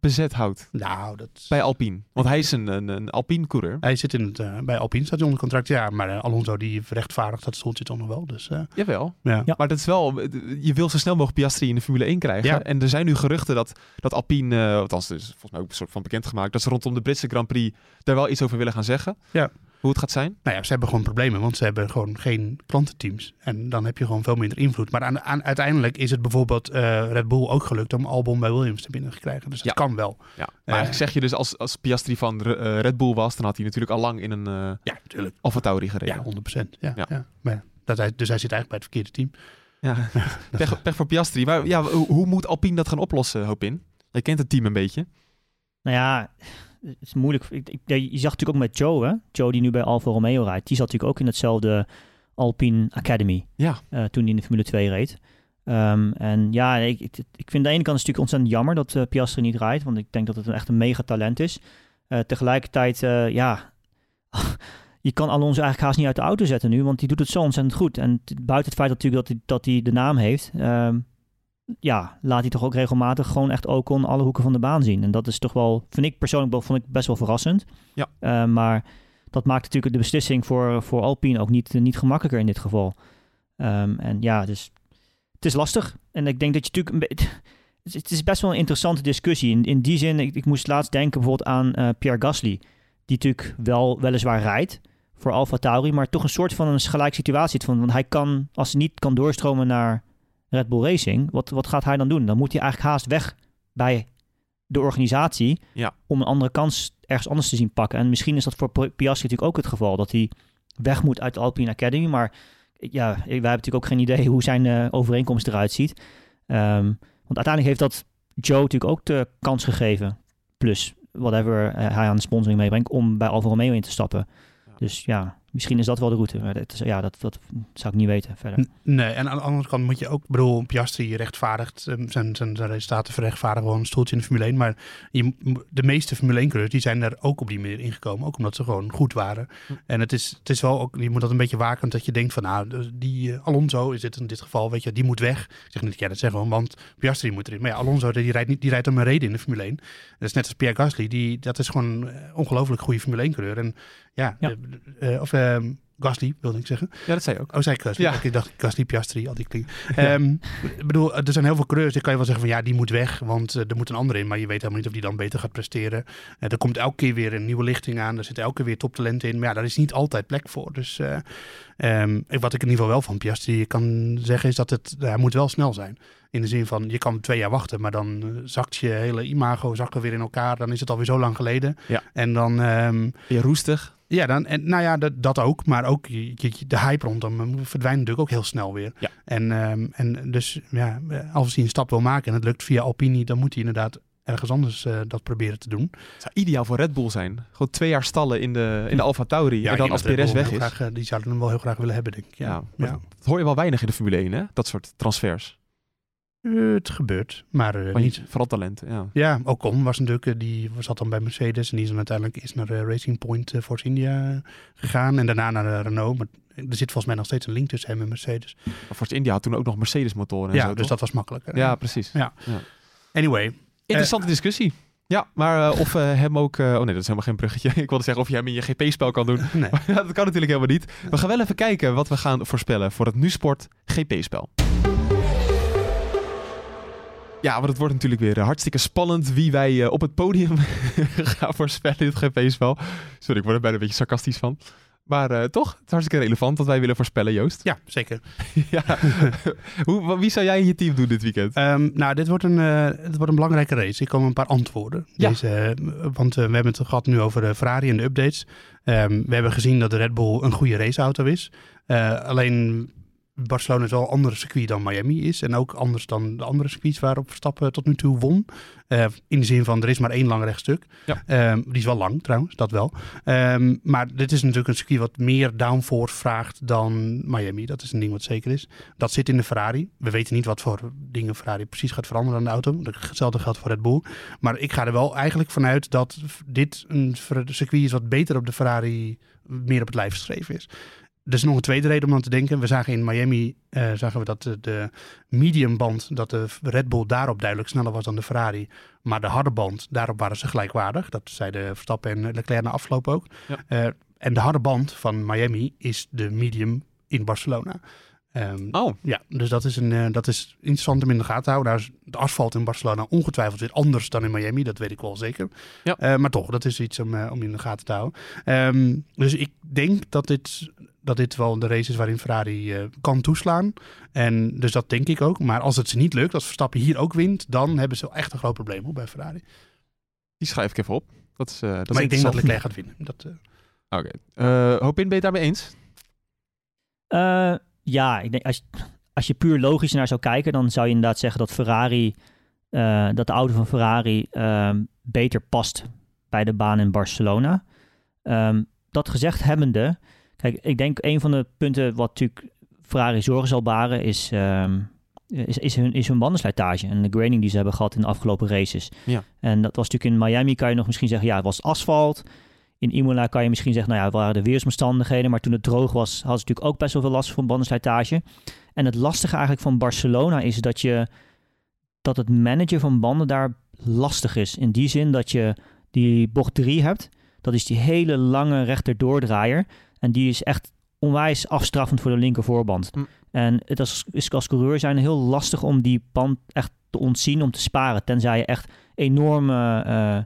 bezet houdt Nou, dat... bij Alpine. Want hij is een, een, een Alpine-coureur. Hij zit in het, eh, bij Alpine, staat hij onder contract. Ja, maar eh, Alonso die rechtvaardigt dat stoeltje toch nog wel. Dus eh, Jawel. ja. Ja. Maar dat is wel, je wil zo snel mogelijk Piastri in de Formule 1 krijgen. Ja. En er zijn nu geruchten dat, dat Alpine, eh althans het is volgens mij ook een soort van bekendgemaakt, dat ze rondom de Britse Grand Prix daar wel iets over willen gaan zeggen. Ja. Hoe het gaat zijn. Nou ja, ze hebben gewoon problemen, want ze hebben gewoon geen klantenteams. En dan heb je gewoon veel minder invloed. Maar aan, aan, uiteindelijk is het bijvoorbeeld eh, Red Bull ook gelukt om Albon bij Williams te binnen te krijgen. Dus dat Ja. kan wel. Ja. Maar Eh. eigenlijk zeg je dus als, als Piastri van eh, Red Bull was, dan had hij natuurlijk al lang in een eh Ja, natuurlijk. Alfa Tauri gereden. Ja, 100 procent. Ja, Ja. ja. Maar dat hij, dus hij zit eigenlijk bij het verkeerde team. Ja. pech, pech voor Piastri. Maar ja, hoe, hoe moet Alpine dat gaan oplossen, hoop in? Je kent het team een beetje. Nou ja, het is moeilijk. Ik, ik- ja, je zag natuurlijk ook met Joe, hè? Joe die nu bij Alfa Romeo rijdt. Die zat natuurlijk ook in hetzelfde Alpine Academy. Ja. eh, toen hij in de Formule 2 reed. Ehm, en ja, ik, ik, ik vind aan de ene kant is natuurlijk ontzettend jammer dat eh, Piastri niet rijdt. Want ik denk dat het een, echt een mega talent is. Eh, tegelijkertijd, ja, je kan Alonso eigenlijk haast niet uit de auto zetten nu. Want die doet het zo ontzettend goed. En buiten het feit natuurlijk dat hij, dat hij de naam heeft... ehm, ja, laat hij toch ook regelmatig gewoon echt ook on alle hoeken van de baan zien. En dat is toch wel, vind ik persoonlijk vond ik best wel verrassend. Ja. Eh, maar dat maakt natuurlijk de beslissing voor, voor Alpine ook niet, niet gemakkelijker in dit geval. Ehm, en ja, dus het is lastig. En ik denk dat je natuurlijk. Het is- best wel een interessante discussie. In, in die zin, ik, ik moest laatst denken bijvoorbeeld aan eh, Pierre Gasly. Die natuurlijk wel weliswaar rijdt voor Alfa Tauri, maar toch een soort van een gelijk situatie. Van, want hij kan, als hij niet kan doorstromen naar Red Bull Racing, wat, wat gaat hij dan doen? Dan moet hij eigenlijk haast weg bij de organisatie Ja. om een andere kans ergens anders te zien pakken. En misschien is dat voor Piastri natuurlijk ook het geval, dat hij weg moet uit de Alpine Academy. Maar ja, wij hebben natuurlijk ook geen idee hoe zijn eh, overeenkomst eruit ziet. Ehm, want uiteindelijk heeft dat Joe natuurlijk ook de kans gegeven, plus whatever eh, hij aan de sponsoring meebrengt, om bij Alfa Romeo in te stappen. Dus ja, misschien is dat wel de route. Maar dat, is- ja, dat, dat zou ik niet weten verder. Nee, en aan de andere kant moet je ook, ik bedoel, Piastri rechtvaardigt ehm, zijn, zijn, zijn resultaten verrechtvaardigen gewoon een stoeltje in de Formule 1. Maar je, de meeste Formule 1 coureurs die zijn er ook op die manier ingekomen, ook omdat ze gewoon goed waren. En het is, het is wel ook, je moet dat een beetje wakend dat je denkt van, nou, die eh, Alonso is dit in dit geval, weet je, die moet weg. Ik zeg niet dat jij dat zegt gewoon, want Piastri moet erin. Maar ja, Alonso die rijdt, niet, die rijdt om een reden in de Formule 1. Dat is net als Pierre Gasly, die, dat is gewoon een ongelooflijk goede Formule 1 coureur. En ja, Ja. eh, of ehm, Gasly wilde ik zeggen. Ja, dat zei je ook. Oh, zei ik Gasly? Ja. Ik dacht Gasly, Piastri, al die klinken. Ehm, ik bedoel, er zijn heel veel coureurs, die kan je wel zeggen van ja, die moet weg, want eh, er moet een ander in. Maar je weet helemaal niet of die dan beter gaat presteren. Eh, er komt elke keer weer een nieuwe lichting aan. Er zit elke keer weer toptalent in. Maar ja, daar is niet altijd plek voor. Dus eh, ehm, wat ik in ieder geval wel van Piastri kan zeggen, is dat het, hij moet wel snel zijn. In de zin van, je kan twee jaar wachten, maar dan eh, zakt je hele imago zakken weer in elkaar. Dan is het alweer zo lang geleden. Ja. En dan... ehm, Ben je roestig? ja, dan, en, nou ja, dat, dat ook. Maar ook je, je- de hype rondom hem verdwijnt natuurlijk ook heel snel weer. Ja. En, ehm, en dus ja, als hij een stap wil maken en het lukt via Alpine, dan moet hij inderdaad ergens anders eh, dat proberen te doen. Het zou ideaal voor Red Bull zijn. Gewoon twee jaar stallen in de, in de Alfa Tauri. en dan als Perez weg is. Graag, eh, die zouden hem wel heel graag willen hebben, denk ik. Ja, Dat hoor je wel weinig in de Formule 1, hè? Dat soort transfers. Eh, het gebeurt, maar Maar niet. Vooral talenten, ja. Ja, Ocon was natuurlijk, eh, die zat dan bij Mercedes en die is uiteindelijk is naar Racing Point Force India gegaan en daarna naar Renault. Maar er zit volgens mij nog steeds een link tussen hem en Mercedes. Maar Force India had toen ook nog Mercedes motoren en ja, zo, dus toch? dat was makkelijker. Ja, precies. Anyway, Interessante discussie. Ja, maar of hem ook... oh nee, dat is helemaal geen bruggetje. Ik wilde zeggen of je hem in je GP-spel kan doen. nee. Ja, dat kan natuurlijk helemaal niet. We gaan wel even kijken wat we gaan voorspellen voor het NuSport GP-spel. Ja, want het wordt natuurlijk weer eh, hartstikke spannend wie wij eh, op het podium gaan voorspellen in het GP-spel. Sorry, ik word er bijna een beetje sarcastisch van. Maar eh, toch, het is hartstikke relevant wat wij willen voorspellen, Joost. Ja, zeker. ja. Hoe, wie zou jij in je team doen dit weekend? Ehm, nou, dit wordt, een, het wordt een belangrijke race. Ik kom een paar antwoorden. Ja. Deze, want we hebben het gehad nu over Ferrari en de updates. Ehm, we hebben gezien dat de Red Bull een goede raceauto is. Alleen Barcelona is wel een ander circuit dan Miami is. En ook anders dan de andere circuits waarop Verstappen tot nu toe won. Eh, in de zin van, er is maar één lang rechtstuk. Ja. Ehm, die is wel lang trouwens, dat wel. Ehm, maar dit is natuurlijk een circuit wat meer downforce vraagt dan Miami. Dat is een ding wat zeker is. Dat zit in de Ferrari. We weten niet wat voor dingen Ferrari precies gaat veranderen aan de auto. Hetzelfde geldt voor Red Bull. Maar ik ga er wel eigenlijk vanuit dat dit een circuit is wat beter op de Ferrari meer op het lijf geschreven is. Er is nog een tweede reden om aan te denken. We zagen in Miami eh, zagen we dat de, de medium band, dat de Red Bull daarop duidelijk sneller was dan de Ferrari. Maar de harde band, daarop waren ze gelijkwaardig. Dat zeiden Verstappen en Leclerc na afloop ook. Ja. Eh, en de harde band van Miami is de medium in Barcelona. Ehm, Oh, ja, dus dat is, een, eh, dat is interessant om in de gaten te houden. Nou is het asfalt in Barcelona ongetwijfeld weer anders dan in Miami. Dat weet ik wel zeker. Ja. Maar toch, dat is iets om, om in de gaten te houden. Ehm, dus ik denk dat dit, dat dit wel de race is waarin Ferrari eh, kan toeslaan. En dus dat denk ik ook. Maar als het ze niet lukt, als Verstappen hier ook wint, dan hebben ze echt een groot probleem hoor, bij Ferrari. die schrijf ik even op. Dat is, eh dat maar ik denk dat. Leclerc gaat winnen. Dat, eh, Oké. Eh, Hopin, ben je het daarmee eens? Eh, ja, ik denk als, als je puur logisch naar zou kijken, dan zou je inderdaad zeggen dat Ferrari, eh, dat de auto van Ferrari ehm, beter past bij de baan in Barcelona. Ehm, dat gezegd hebbende, kijk, ik denk een van de punten wat natuurlijk Ferrari zorgen zal baren is, ehm, is, is, hun, is hun bandenslijtage en de graining die ze hebben gehad in de afgelopen races. Ja. En dat was natuurlijk in Miami, kan je nog misschien zeggen, ja, het was asfalt. In Imola kan je misschien zeggen, nou ja, het waren de weersomstandigheden. Maar toen het droog was, hadden ze natuurlijk ook best wel veel last van bandenslijtage. En het lastige eigenlijk van Barcelona is dat, je, dat het managen van banden daar lastig is. In die zin dat je die bocht 3 hebt. Dat is die hele lange rechterdoordraaier. En die is echt onwijs afstraffend voor de linker voorband. Mm. En het is, is als coureur zijn heel lastig om die band echt te ontzien, om te sparen. Tenzij je echt enorme eh,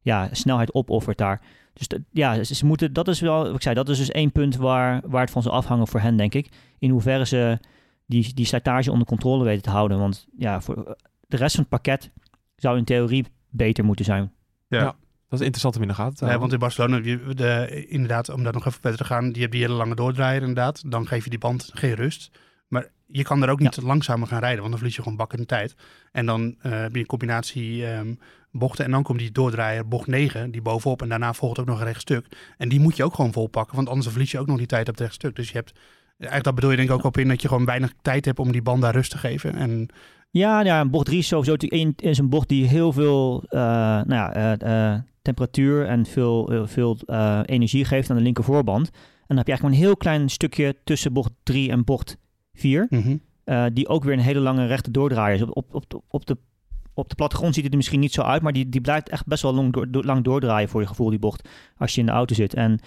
ja, snelheid opoffert daar. Dus dat- ja, ze, ze moeten, dat is wel, wat ik zei, dat is dus één punt waar, waar het van zal afhangen voor hen, denk ik. In hoeverre ze die, die slijtage onder controle weten te houden. Want ja, voor de rest van het pakket zou in theorie beter moeten zijn. Dat is interessant om in de gaten te Ja, houden. want in Barcelona, de, inderdaad, om daar nog even verder te gaan, je hebt die hele lange doordraaier inderdaad. Dan geef je die band geen rust. Maar je kan er ook niet langzamer gaan rijden, want dan verlies je gewoon bakken de tijd. En dan eh, heb je een combinatie ehm, bochten en dan komt die doordraaier bocht 9, die bovenop. En daarna volgt ook nog een rechtstuk. En die moet je ook gewoon volpakken, want anders verlies je ook nog die tijd op het rechtstuk. Dus je hebt, eigenlijk dat bedoel je denk ik ook op in, dat je gewoon weinig tijd hebt om die band daar rust te geven. En Ja, ja een bocht 3 is sowieso natuurlijk een- is een bocht die heel veel eh, nou ja, eh, eh, temperatuur en veel, veel energie geeft aan de linker voorband. En dan heb je eigenlijk maar een heel klein stukje tussen bocht 3 en bocht 4. mhm. die ook weer een hele lange rechte doordraaier is. Op, op, op, op, de, op de plattegrond ziet het er misschien niet zo uit, maar die, die blijft echt best wel lang, door, lang doordraaien voor je gevoel, die bocht, als je in de auto zit. En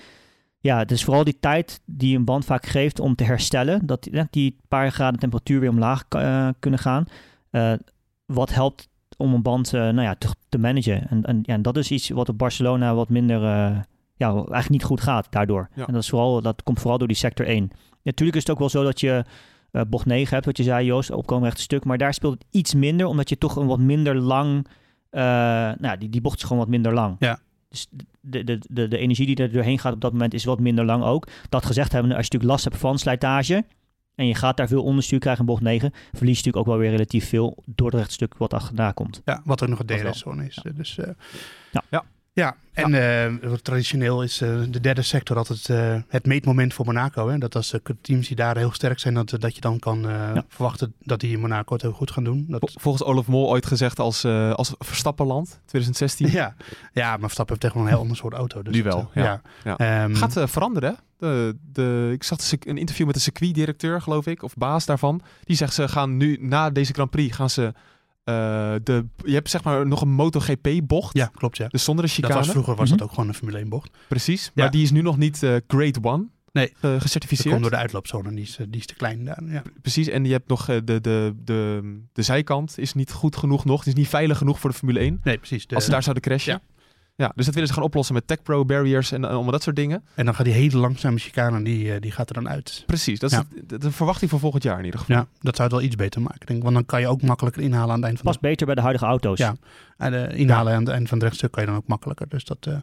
ja, het is vooral die tijd die een band vaak geeft om te herstellen, dat die, die paar graden temperatuur weer omlaag kunnen gaan. Eh, wat helpt om een band eh, nou ja, te, te managen. En, en, ja, en dat is iets wat op Barcelona wat minder, eh, ja, eigenlijk niet goed gaat daardoor. Ja. En dat, is vooral, dat komt vooral door die sector 1. Natuurlijk is het ook wel zo dat je bocht 9 hebt, wat je zei Joost, opkomen rechte stuk. Maar daar speelt het iets minder, omdat je toch een wat minder lang... nou, die, die bocht is gewoon wat minder lang. Ja. Dus de, de, de, de energie die er doorheen gaat op dat moment is wat minder lang ook. Dat gezegd hebben, als je natuurlijk last hebt van slijtage... en je gaat daar veel onderstuur krijgen in bocht 9... verlies je natuurlijk ook wel weer relatief veel... door het rechtstuk wat achterna komt. Ja, wat ook nog een. DRS-zone is. Dus, eh, Ja. Ja. Ja, en eh, traditioneel is eh, de derde sector altijd eh, het meetmoment voor Monaco. Hè? Dat als teams die daar heel sterk zijn, dat, dat je dan kan Ja. verwachten dat die in Monaco het heel goed gaan doen. Dat, Vol- Volgens Olaf Mol ooit gezegd als, als Verstappenland 2016. ja. ja, maar Verstappen heeft echt wel een heel ander soort auto. Dus Nu wel, ja. ja. Ehm, Gaat veranderen. hè? De, de, ik zag een interview met de circuitdirecteur, geloof ik, of baas daarvan. Die zegt ze gaan nu na deze Grand Prix gaan ze eh, de. Je hebt zeg maar nog een MotoGP-bocht. ja, klopt ja. Dus zonder de Dat chicane. was, vroeger was Mhm. dat ook gewoon een Formule 1 bocht. Precies. Ja. Maar die is nu nog niet eh, Grade 1 Nee. eh, Dat gecertificeerd. komt door de uitloopzone, die is, die is te klein daar. Ja. Precies. En je hebt nog de, de, de, de zijkant is niet goed genoeg nog. Het is niet veilig genoeg voor de Formule 1. Nee, precies. De- als ze daar zouden crashen. Ja. Ja. dus dat willen ze gaan oplossen met Tech Pro barriers en eh, allemaal dat soort dingen. En dan gaat die hele langzame chicane, die, eh, die gaat er dan uit. Precies. Dat is Ja. het- de verwachting voor volgend jaar in ieder geval. Ja, dat zou het wel iets beter maken, denk ik. Want dan kan je ook makkelijker inhalen aan het eind van Past beter bij de huidige auto's. Ja. En de inhalen aan het eind van het rechtstuk kan je dan ook makkelijker. Dus dat, eh,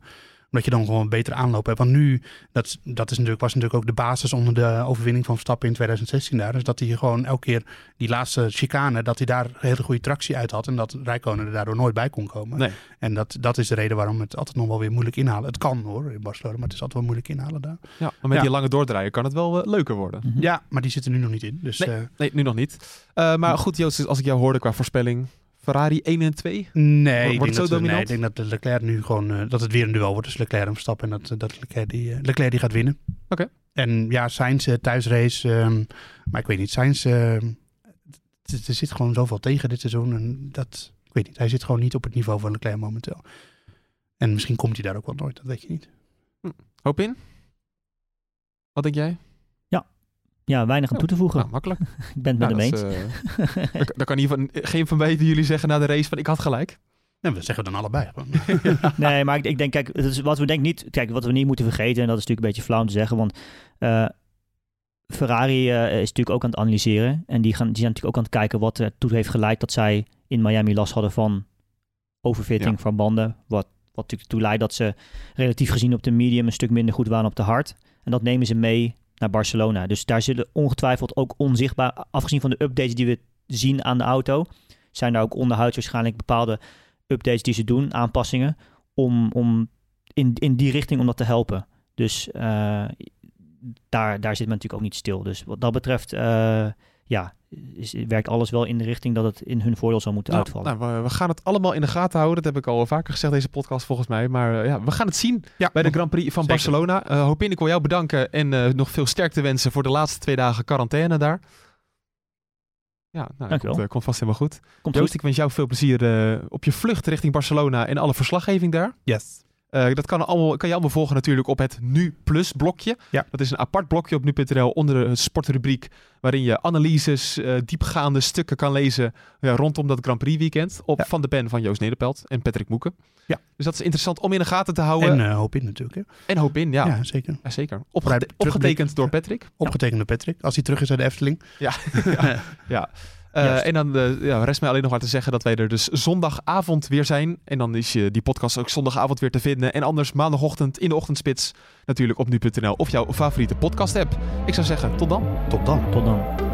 omdat je dan gewoon beter aanloop hebt. Want nu, dat, dat is natuurlijk, was natuurlijk ook de basis onder de overwinning van Verstappen in 2016 daar. Dus dat hij gewoon elke keer die laatste chicane, dat hij daar hele goede tractie uit had. En dat Rijkonen er daardoor nooit bij kon komen. Nee. En dat, dat is de reden waarom het altijd nog wel weer moeilijk inhalen. Het kan hoor, in Barcelona, maar het is altijd wel moeilijk inhalen daar. Ja, maar met Ja. die lange doordraaien kan het wel eh, leuker worden. Ja, maar die zitten nu nog niet in. Dus Nee. eh, Nee, nu nog niet. Eh, maar goed, Joost, als ik jou hoorde qua voorspelling. Ferrari 1 en 2. Nee, Wordt ik het denk zo nee, dominant? ik denk dat Leclerc nu gewoon eh, dat het weer een duel wordt tussen Leclerc en Verstappen en dat, eh, dat Leclerc die, eh, Leclerc die gaat winnen. Oké. En ja, Sainz eh, thuisrace, ehm, maar ik weet niet, Sainz, er zit gewoon zoveel tegen dit seizoen en dat, ik weet niet, hij zit gewoon niet op het niveau van Leclerc momenteel. En misschien komt hij daar ook wel nooit, dat weet je niet. Hoop in. Wat denk jij? Ja, weinig aan toe te voegen. Nou, makkelijk. ik ben het met Nou, hem dat eens. eh, dan, dan kan hier van, geen van beiden jullie zeggen na de race van ik had gelijk. En we zeggen dan allebei. Nee, maar ik, ik denk, kijk, het is wat we denk niet, kijk, wat we niet moeten vergeten, en dat is natuurlijk een beetje flauw om te zeggen, want eh, Ferrari eh, is natuurlijk ook aan het analyseren en die, gaan, die zijn natuurlijk ook aan het kijken wat ertoe heeft geleid dat zij in Miami last hadden van overfitting Ja. van banden, wat, wat natuurlijk toe leidt dat ze relatief gezien op de medium een stuk minder goed waren op de hard. En dat nemen ze mee Barcelona. Dus daar zullen ongetwijfeld ook onzichtbaar, afgezien van de updates die we zien aan de auto, zijn daar ook onderhuids waarschijnlijk bepaalde updates die ze doen, aanpassingen, om, om in, in die richting om dat te helpen. Dus eh, daar, daar zit men natuurlijk ook niet stil. Dus wat dat betreft, eh, ja, is, werkt alles wel in de richting dat het in hun voordeel zou moeten Nou, uitvallen. nou, we, gaan het allemaal in de gaten houden. Dat heb ik al vaker gezegd deze podcast volgens mij. Maar eh, ja, we gaan het zien Ja, bij de Grand Prix van Zeker. Barcelona. Eh Hopin, ik wil jou bedanken en eh, nog veel sterkte wensen voor de laatste twee dagen quarantaine daar. Ja, nou, komt, eh, komt vast helemaal goed. Komt Joost, goed. ik wens jou veel plezier eh, op je vlucht richting Barcelona en alle verslaggeving daar. Yes. Eh, dat kan, allemaal, kan je allemaal volgen natuurlijk op het Nu Plus blokje. Ja. Dat is een apart blokje op nu.nl onder de sportrubriek. Waarin je analyses, eh, diepgaande stukken kan lezen ja, rondom dat Grand Prix weekend. Op Ja. Van de pen van Joost Nederpelt en Patrick Moeken. Ja. Dus dat is interessant om in de gaten te houden. En En, eh, hoop in natuurlijk. Hè. hoop in, ja. Ja, zeker. Ja, zeker. Opgete- opgetekend door Patrick. Opgetekende Patrick, als hij terug is uit de Efteling. Ja. ja. Eh, en dan eh, ja, rest mij alleen nog maar te zeggen dat wij er dus zondagavond weer zijn. En dan is je die podcast ook zondagavond weer te vinden. En anders maandagochtend in de ochtendspits natuurlijk op nu.nl of jouw favoriete podcast app. Ik zou zeggen, tot dan. Tot dan. Tot dan.